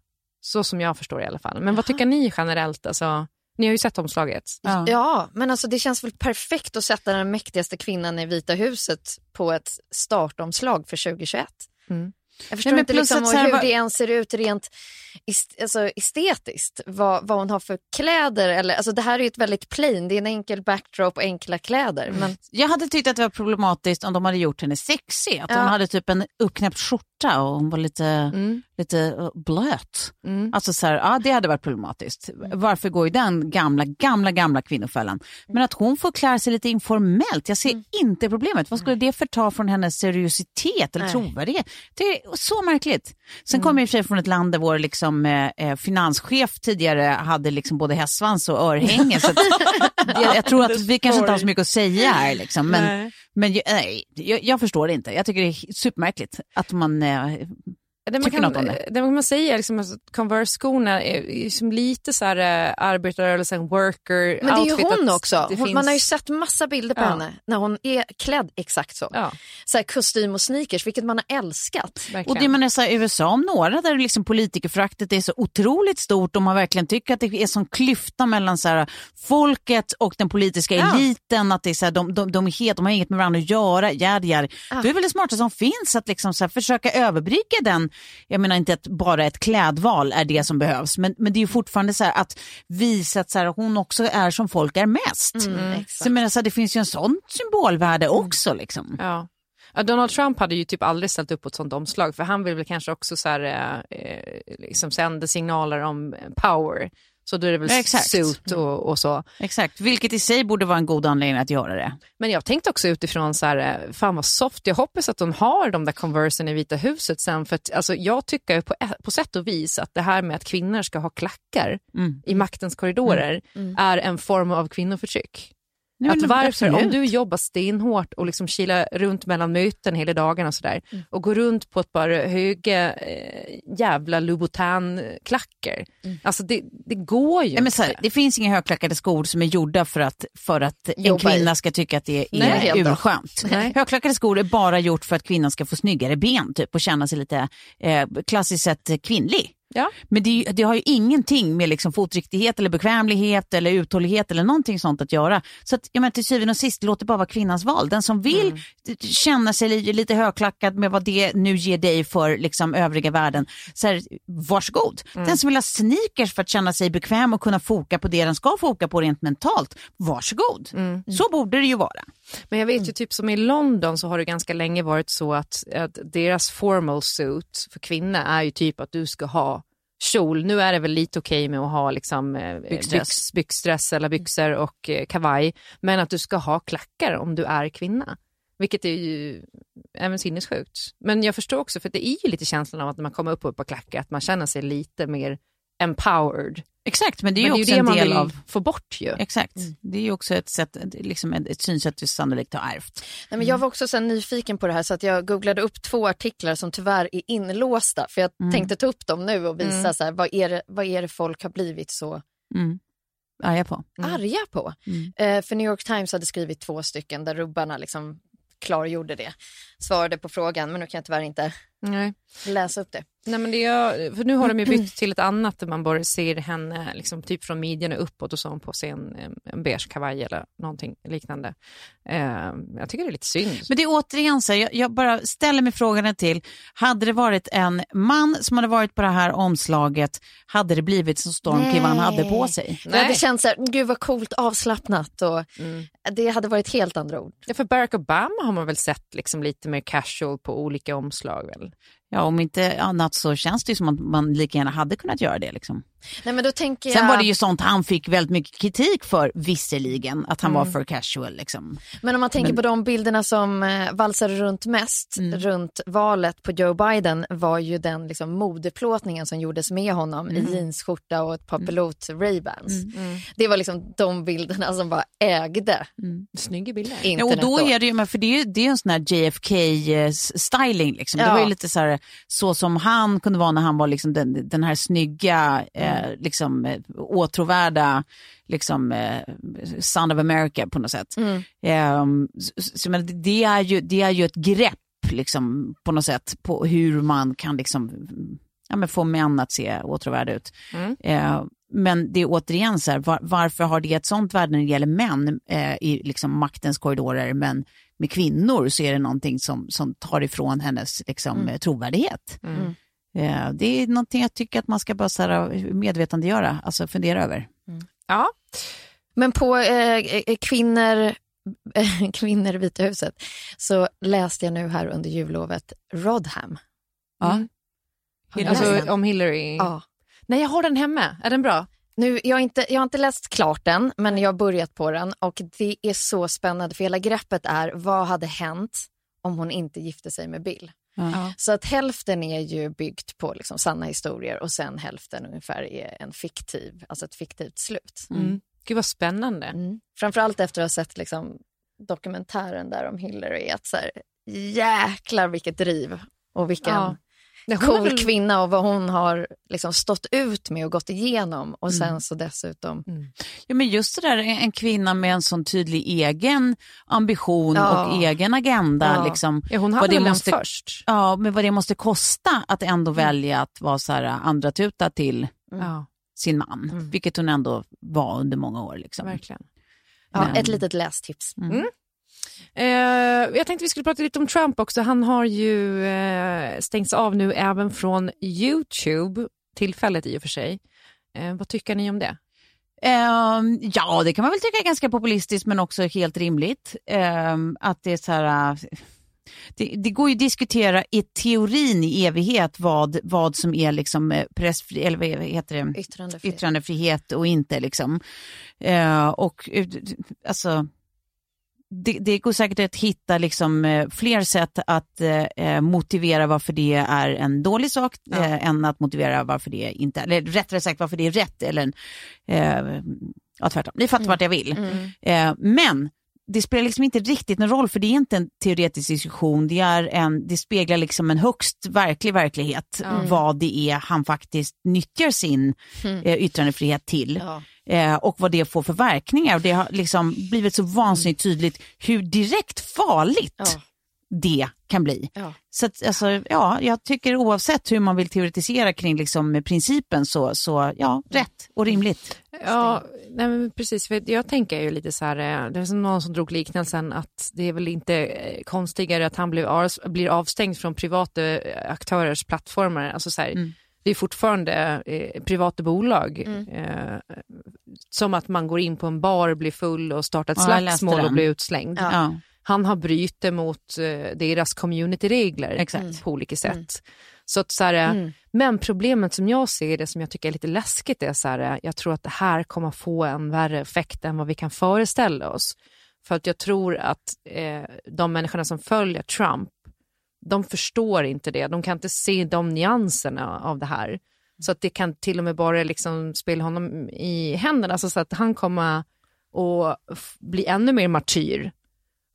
Så som jag förstår i alla fall. Men vad tycker ni generellt? Alltså, ni har ju sett omslaget. Ja. Ja, men alltså det känns väl perfekt att sätta den mäktigaste kvinnan i Vita huset på ett startomslag för 2021. Mm. Jag förstår Nej, inte liksom här hur var- det ens ser ut rent est- alltså estetiskt, vad, vad hon har för kläder. Eller, alltså det här är ju ett väldigt plain, det är en enkel backdrop och enkla kläder. Men Jag hade tyckt att det var problematiskt om de hade gjort henne sexig. Att Ja. hon hade typ en uppknäppt skjorta och hon var lite, Mm. Lite eh, blöt. Mm. Alltså så här, ja det hade varit problematiskt. Varför går i den gamla, gamla, gamla kvinnofällan? Men att hon får klä sig lite informellt, jag ser Mm. inte problemet. Vad skulle det förta från hennes seriositet eller Nej. trovärdighet? Det är så märkligt. Sen Mm. kommer jag i och för sig från ett land där vår liksom, eh, eh, finanschef tidigare hade liksom både hästsvans och örhänge. så jag, jag tror att vi kanske inte har så mycket att säga här. Liksom. Men, Nej. men ju- nej, jag, jag förstår det inte. Jag tycker det är supermärkligt att man eh, Det man, kan, något om det? det man kan säga är liksom att Converse-skorna är liksom lite så här äh, arbetarrörelsen, worker Men det är ju outfit, hon också. det Hon, finns- Man har ju sett massa bilder på Ja. henne när hon är klädd exakt så. Ja, så här, kostym och sneakers, vilket man har älskat. verkligen. Och det man är så här, USA om några där liksom politikerföraktet är så otroligt stort och man verkligen tycker att det är som klyfta mellan så här, folket och den politiska Ja. eliten. Att det är så här, de, de, de, är helt, de har inget med varandra att göra. Jär, jär. Det är väl det smartaste som finns att liksom så här, försöka överbrygga den jag menar inte att bara ett klädval är det som behövs, men, men det är ju fortfarande så här att visa att så här, hon också är som folk är mest. Mm, så jag menar, så här, det finns ju en sån symbolvärde också. Liksom. Ja. Ja, Donald Trump hade ju typ aldrig ställt upp på ett sånt omslag för han vill väl kanske också så här, eh, eh, liksom sända signaler om power. Så då är det väl Ja, exakt. suit och, och så. Exakt, vilket i sig borde vara en god anledning att göra det. Men jag tänkte också utifrån så här, eh, fan vad soft, jag hoppas att de har de där conversen i Vita huset sen för att alltså, jag tycker på, på sätt och vis att det här med att kvinnor ska ha klackar Mm. i maktens korridorer är en form av kvinnoförtryck. Nej, att varför, absolut. om du jobbar stenhårt och liksom kilar runt mellan möten hela dagarna och sådär och går runt på ett par höga eh, jävla Louboutin-klackar. Alltså det, det går ju Nej, inte. här, det finns inga högklackade skor som är gjorda för att, för att en i. kvinna ska tycka att det är Nej, urskönt. Nej. Högklackade skor är bara gjort för att kvinnan ska få snyggare ben typ, och känna sig lite eh, klassiskt sett kvinnlig. Ja. Men det, det har ju ingenting med liksom fotriktighet eller bekvämlighet eller uthållighet eller någonting sånt att göra. Så att, jag menar, till syvende och sist, låt det bara vara kvinnans val. Den som vill Mm. känna sig li, lite högklackad med vad det nu ger dig för liksom, övriga världen, så här, varsågod. Mm. Den som vill ha sneakers för att känna sig bekväm och kunna foka på det den ska foka på rent mentalt, varsågod. Mm. Så borde det ju vara. Men jag vet ju typ som i London så har det ganska länge varit så att, att deras formal suit för kvinnor är ju typ att du ska ha kjol. Nu är det väl lite okej med att ha liksom, eh, Byxdress. byx, byxdress eller byxor och eh, kavaj. Men att du ska ha klackar om du är kvinna. Vilket är ju även sinnessjukt. Men jag förstår också, för det är ju lite känslan av att när man kommer upp på ett par klackar att man känner sig lite mer empowered. Exakt, men det är ju Men också det en man del vill av... få bort ju. Exakt, det är ju också ett, sätt, liksom ett, ett synsätt vi sannolikt har ärvt. Nej, men jag var också så här nyfiken på det här så att jag googlade upp två artiklar som tyvärr är inlåsta. För jag tänkte ta upp dem nu och visa så här, vad, är det, vad är det folk har blivit så Mm. Arga på. arga på. Eh, för New York Times hade skrivit två stycken där rubbarna liksom klargjorde det. Svarade på frågan men nu kan jag tyvärr inte Nej. läsa upp det. Nej, men det är, för nu har de ju bytt till ett annat där man bara ser henne liksom, typ från midjan och uppåt och så har hon på sig en, en beige kavaj eller någonting liknande. Eh, jag tycker det är lite synd. Men det är återigen så här, jag, jag bara ställer mig frågan till, hade det varit en man som hade varit på det här omslaget, hade det blivit vad han hade på sig? Det hade känts så här, gud vad coolt avslappnat och det hade varit helt andra ord. Ja, för Barack Obama har man väl sett liksom lite mer casual på olika omslag väl? Ja, om inte annat så känns det ju som att man lika gärna hade kunnat göra det. Liksom. Nej men då tänker Sen jag, var det ju sånt han fick väldigt mycket kritik för, visserligen, att han Mm. var för casual. Liksom. men om man tänker Men- på de bilderna som eh, valsade runt mest Mm. runt valet på Joe Biden var ju den liksom, modeplåtningen som gjordes med honom Mm. i jeansskjorta och ett par pilot Ray-Bans. Det var liksom de bilderna som bara ägde Snygga bilder. Ja, och då är det ju, men för det är ju det är ju en sån här JFK-styling. Liksom. Det Ja. var ju lite så, här, så som han kunde vara när han var liksom den, den här snygga, eh, liksom, eh, åtråvärda liksom, eh, son of America på något sätt. Eh, så, så, men det- är ju, det är ju ett grepp liksom, på något sätt på hur man kan liksom, ja, men få män att se åtråvärda ut. Eh, men det är återigen så här, var, varför har det ett sånt värde när det gäller män eh, i liksom maktens korridorer, men med kvinnor så är det någonting som, som tar ifrån hennes liksom, eh, trovärdighet. Eh, det är någonting jag tycker att man ska bara så här, medvetandegöra, alltså fundera över. Ja. Men på eh, eh, kvinnor, kvinnor i Vita huset så läste jag nu här under jullovet Rodham. Ja. Du läst Alltså den? om Hillary. Ja. Nej, jag har den hemma. Är den bra? Nu, jag, har inte, jag har inte läst klart den, men jag har börjat på den och det är så spännande för hela greppet är vad hade hänt om hon inte gifte sig med Bill? Ja. Så att hälften är ju byggt på liksom sanna historier och sen hälften ungefär är en fiktiv, alltså ett fiktivt slut. Mm. Gud vad spännande. Mm. Framförallt efter att ha sett liksom, dokumentären där om Hillary, att så här, jäklar vilket driv och vilken Ja. Cool väl- kvinna och vad hon har liksom stått ut med och gått igenom och sen Mm. så dessutom Ja, men just det där, en kvinna med en sån tydlig egen ambition Ja. och egen agenda. Ja. Liksom, Ja, hon hade den måste- först. Ja, men vad det måste kosta att ändå välja att vara så här andra tuta till Ja, sin man, vilket hon ändå var under många år. Liksom. verkligen. Ja, Men- ett litet lästips. Mm. Eh, jag tänkte vi skulle prata lite om Trump också. Han har ju eh, stängts av nu även från YouTube, tillfället i och för sig. Eh, vad tycker ni om det? Ehm, ja, det kan man väl tycka är ganska populistiskt men också helt rimligt. Ehm, att det är så här... äh, Det, det går ju att diskutera i teorin i evighet vad, vad som är liksom eh, pressfri, eller vad heter det? Yttrandefrihet. yttrandefrihet och inte. Liksom. Eh, och alltså, det, det går säkert att hitta liksom, eh, fler sätt att eh, eh, motivera varför det är en dålig sak eh, än att motivera varför det inte eller rättare sagt varför det är rätt. Eller, en, eh, ja, tvärtom. Ni fattar vart jag vill. Eh, men det spelar liksom inte riktigt någon roll för det är inte en teoretisk diskussion. Det, är en, det speglar liksom en högst verklig verklighet vad det är han faktiskt nyttjar sin eh, yttrandefrihet till. Ja. Eh, och vad det får för verkningar. Och det har liksom blivit så vansinnigt tydligt hur direkt farligt Ja. det kan bli. Ja. Så att, alltså, ja, jag tycker oavsett hur man vill teoretisera kring liksom, principen så, så ja, rätt och rimligt. Ja, nej men precis. För jag tänker ju lite så här, eh, det är som någon som drog liknelsen att det är väl inte eh, konstigare att han blir avstängd från privata aktörers plattformar. Alltså så här, Mm. Det är fortfarande eh, privata bolag. Mm. Eh, som att man går in på en bar, blir full och startar ett Ja, slagsmål och blir utslängd. Ja. Han har brytit mot eh, deras communityregler Exakt. på olika sätt. Så att, så här, eh, Men problemet som jag ser det, som jag tycker är lite läskigt, är så här, jag tror att det här kommer få en värre effekt än vad vi kan föreställa oss. För att jag tror att eh, de människorna som följer Trump, de förstår inte det. De kan inte se de nyanserna av det här. Så att det kan till och med bara liksom spela honom i händerna, alltså så att han kommer att bli ännu mer martyr.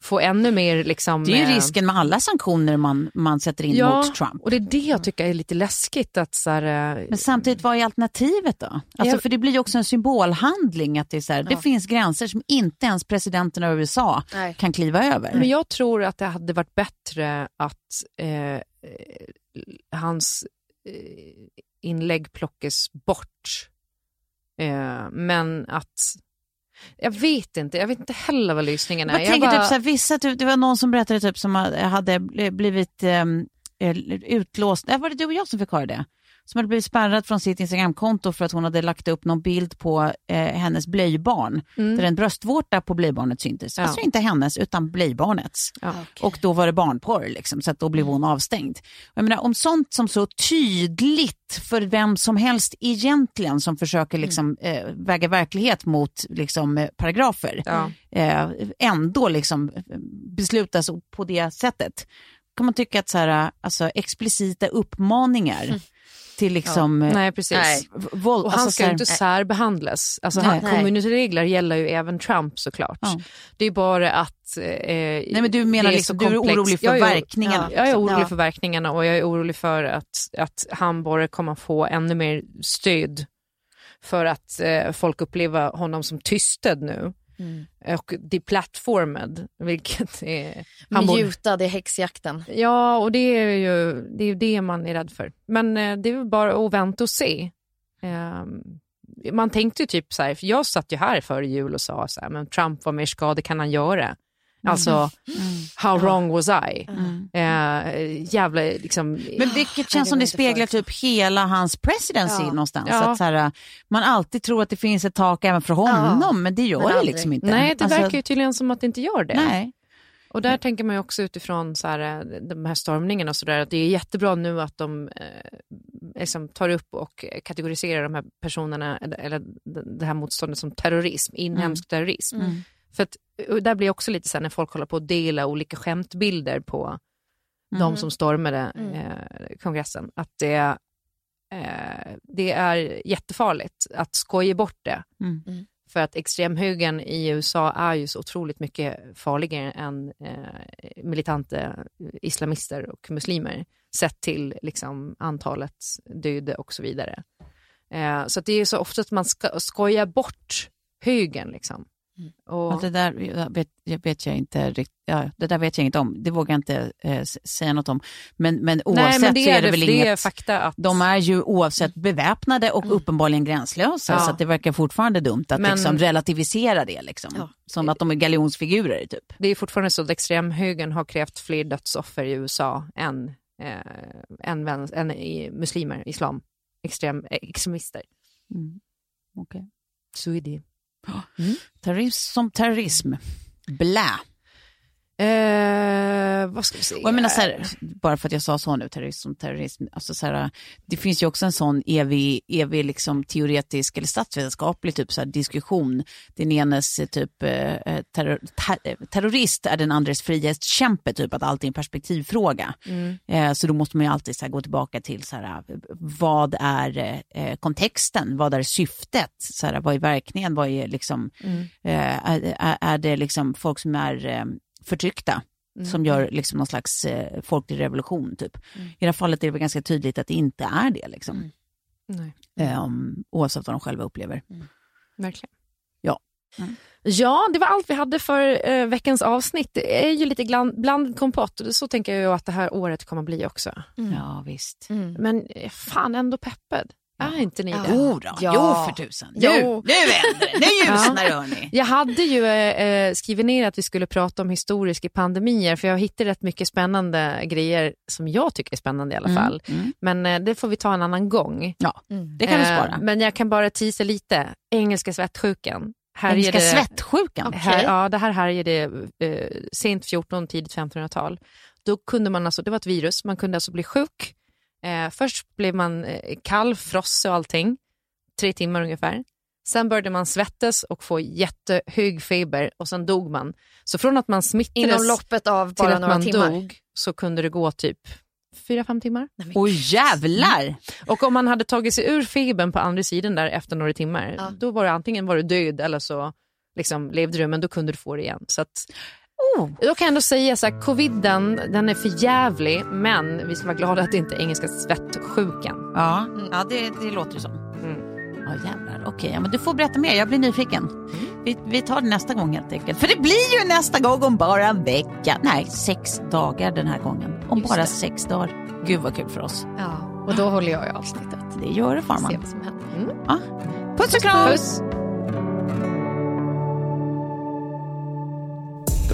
Få ännu mer liksom... Det är ju eh, risken med alla sanktioner man, man sätter in Ja, mot Trump. och det är det jag tycker är lite läskigt. Att så här, eh, Men samtidigt, vad är alternativet då? Alltså, Ja. För det blir ju också en symbolhandling att det, är så här, det finns gränser som inte ens presidenten av USA Nej. kan kliva över. Men jag tror att det hade varit bättre att eh, eh, hans eh, inlägg plockas bort. Eh, men att... Jag vet inte, jag vet inte heller vad lyssningen är. Jag tänker bara- typ så här, vissa, typ, det var någon som berättade typ som hade blivit um, utlåst, var det du och jag som fick höra det? Som hade blivit spärrad från sitt Instagramkonto för att hon hade lagt upp någon bild på eh, hennes blöjbarn. Där en bröstvårta på blöjbarnet syntes. Mm. Ja. Alltså inte hennes utan blöjbarnets. Ja. Och då var det barnporr, liksom, så att då blev hon avstängd. Och Jag menar, om sånt som så tydligt för vem som helst egentligen som försöker liksom, eh, väga verklighet mot liksom, eh, paragrafer Ja. eh, ändå liksom, eh, beslutas på det sättet kan man tycka att så här, alltså, explicita uppmaningar till liksom, eh, Nej, precis. Nej. våld, Och han alltså, ska ju inte särbehandlas. Alltså, Nej. han, communityregler gäller ju även Trump såklart. Ja. Det är bara att... Eh, Nej, men du menar liksom, du är orolig för Jag är- verkningarna. Jag är orolig Ja. för verkningarna och jag är orolig för att, att han bara kommer få ännu mer stöd för att eh, folk upplever honom som tystad nu. Mm. Och deplattformad, vilket är... han Mutad i häxjakten. Ja, och det är ju det, är det man är rädd för. Men eh, det är väl bara att vänta och se. Ehm, man tänkte ju typ så här, för jag satt ju här före jul och sa så här, men Trump, vad mer skada kan han göra? Alltså, how wrong was I? Eh, jävla liksom... Men vilket känns som det speglar typ hela hans presidency Ja. någonstans. Ja. Att så här, man alltid tror att det finns ett tak även för honom, men det gör men det liksom inte. Nej, det Alltså, verkar ju tydligen som att det inte gör det. Nej. Och där tänker man ju också utifrån så här, eh, de här stormningarna och så där, att det är jättebra nu att de eh, liksom tar upp och kategoriserar de här personerna, eller, det här motståndet som terrorism, inhemsk terrorism. För att, och där blir också lite så här när folk håller på att dela olika skämtbilder på de som stormade eh, kongressen, att det, eh, det är jättefarligt att skoja bort det. Mm. För att extremhögern i USA är ju så otroligt mycket farligare än eh, militanta islamister och muslimer sett till liksom, antalet döda och så vidare. Eh, så att det är så ofta att man ska skojar bort högern. Liksom. Och, Ja, det där jag vet, jag vet jag inte riktigt, ja, det där vet jag inte om. Det vågar jag inte eh, säga något om. Men, men oavsett Nej, men det så är det väl det inget... är fakta att... De är ju oavsett beväpnade och uppenbarligen gränslösa, Ja. så det verkar fortfarande dumt att Men- liksom relativisera det. Liksom. Som att de är galjonsfigurer typ. Det är fortfarande så att extremhögern har krävt fler dödsoffer i USA än, eh, än, vän, än i muslimer, islam, extrem, eh, extremister. Mm. Okej. Så är det. Mm. Terrorism som terrorism. Blä. Eh, vad ska vi säga? Och jag menar så här, bara för att jag sa så nu, terrorism som terrorism, alltså så här, det finns ju också en sån evig, evig liksom teoretisk eller statsvetenskaplig typ så här diskussion. Den enes eh, typ eh, terror, ter, eh, terrorist är den andres frihetskämpe, typ att allt är en perspektivfråga. Mm. Eh, så då måste man ju alltid så här, gå tillbaka till så här, vad är eh, kontexten, vad är syftet, så här, vad är verkningen, vad är liksom, Mm. eh, är, är- det liksom folk som är eh, förtryckta Mm. som gör liksom någon slags eh, folklig revolution. Typ. I det här fallet är det väl ganska tydligt att det inte är det. Liksom. Nej, Um, oavsett vad de själva upplever. verkligen. Ja. Ja, det var allt vi hade för eh, veckans avsnitt. Det är ju lite glan- blandad kompott. Så tänker jag ju att det här året kommer bli också. Ja, visst. Men eh, fan ändå peppad. Är inte ni det? Jo då, Ja. jo för tusan. Nu, Jo. nu vänder det, nu ljusnar det hörni. Jag hade ju eh, skrivit ner att vi skulle prata om historiska pandemier för jag hittade rätt mycket spännande grejer som jag tycker är spännande i alla fall. Mm. Men eh, det får vi ta en annan gång. Ja, det kan du Eh, spara. Men jag kan bara teasa lite. Engelska svettsjukan. Här Engelska det, svettsjukan. Här, ja, det här härjade eh, sent 14, tidigt 1500-tal. Då kunde man alltså, det var ett virus, man kunde alltså bli sjuk. Eh, först blev man eh, kall, frosse och allting, tre timmar ungefär. Sen började man svettas och få jättehög feber och sen dog man. Så från att man smittades Inom loppet av till bara att några man timmar. dog så kunde det gå typ fyra, fem timmar. Oj jävlar! Och om man hade tagit sig ur febern på andra sidan där efter några timmar, Ja. då var det antingen var du död eller så liksom levde du, men då kunde du få det igen. Så att, Oh. Då kan jag ändå säga så här, coviden, den är för jävlig, men vi ska vara glada att det inte är engelska svettsjukan. Ja, ja det, det låter ju så. Ja jävlar, okej, ja, men du får berätta mer, jag blir nyfiken. Vi, vi tar det nästa gång helt enkelt. För det blir ju nästa gång om bara en vecka. Nej, sex dagar den här gången. Om Just bara det. sex dagar. Gud vad kul för oss. Ja, och då håller jag i avsnittet. Det gör det Se farman. vad som händer. Ja. Puss och kram! Puss!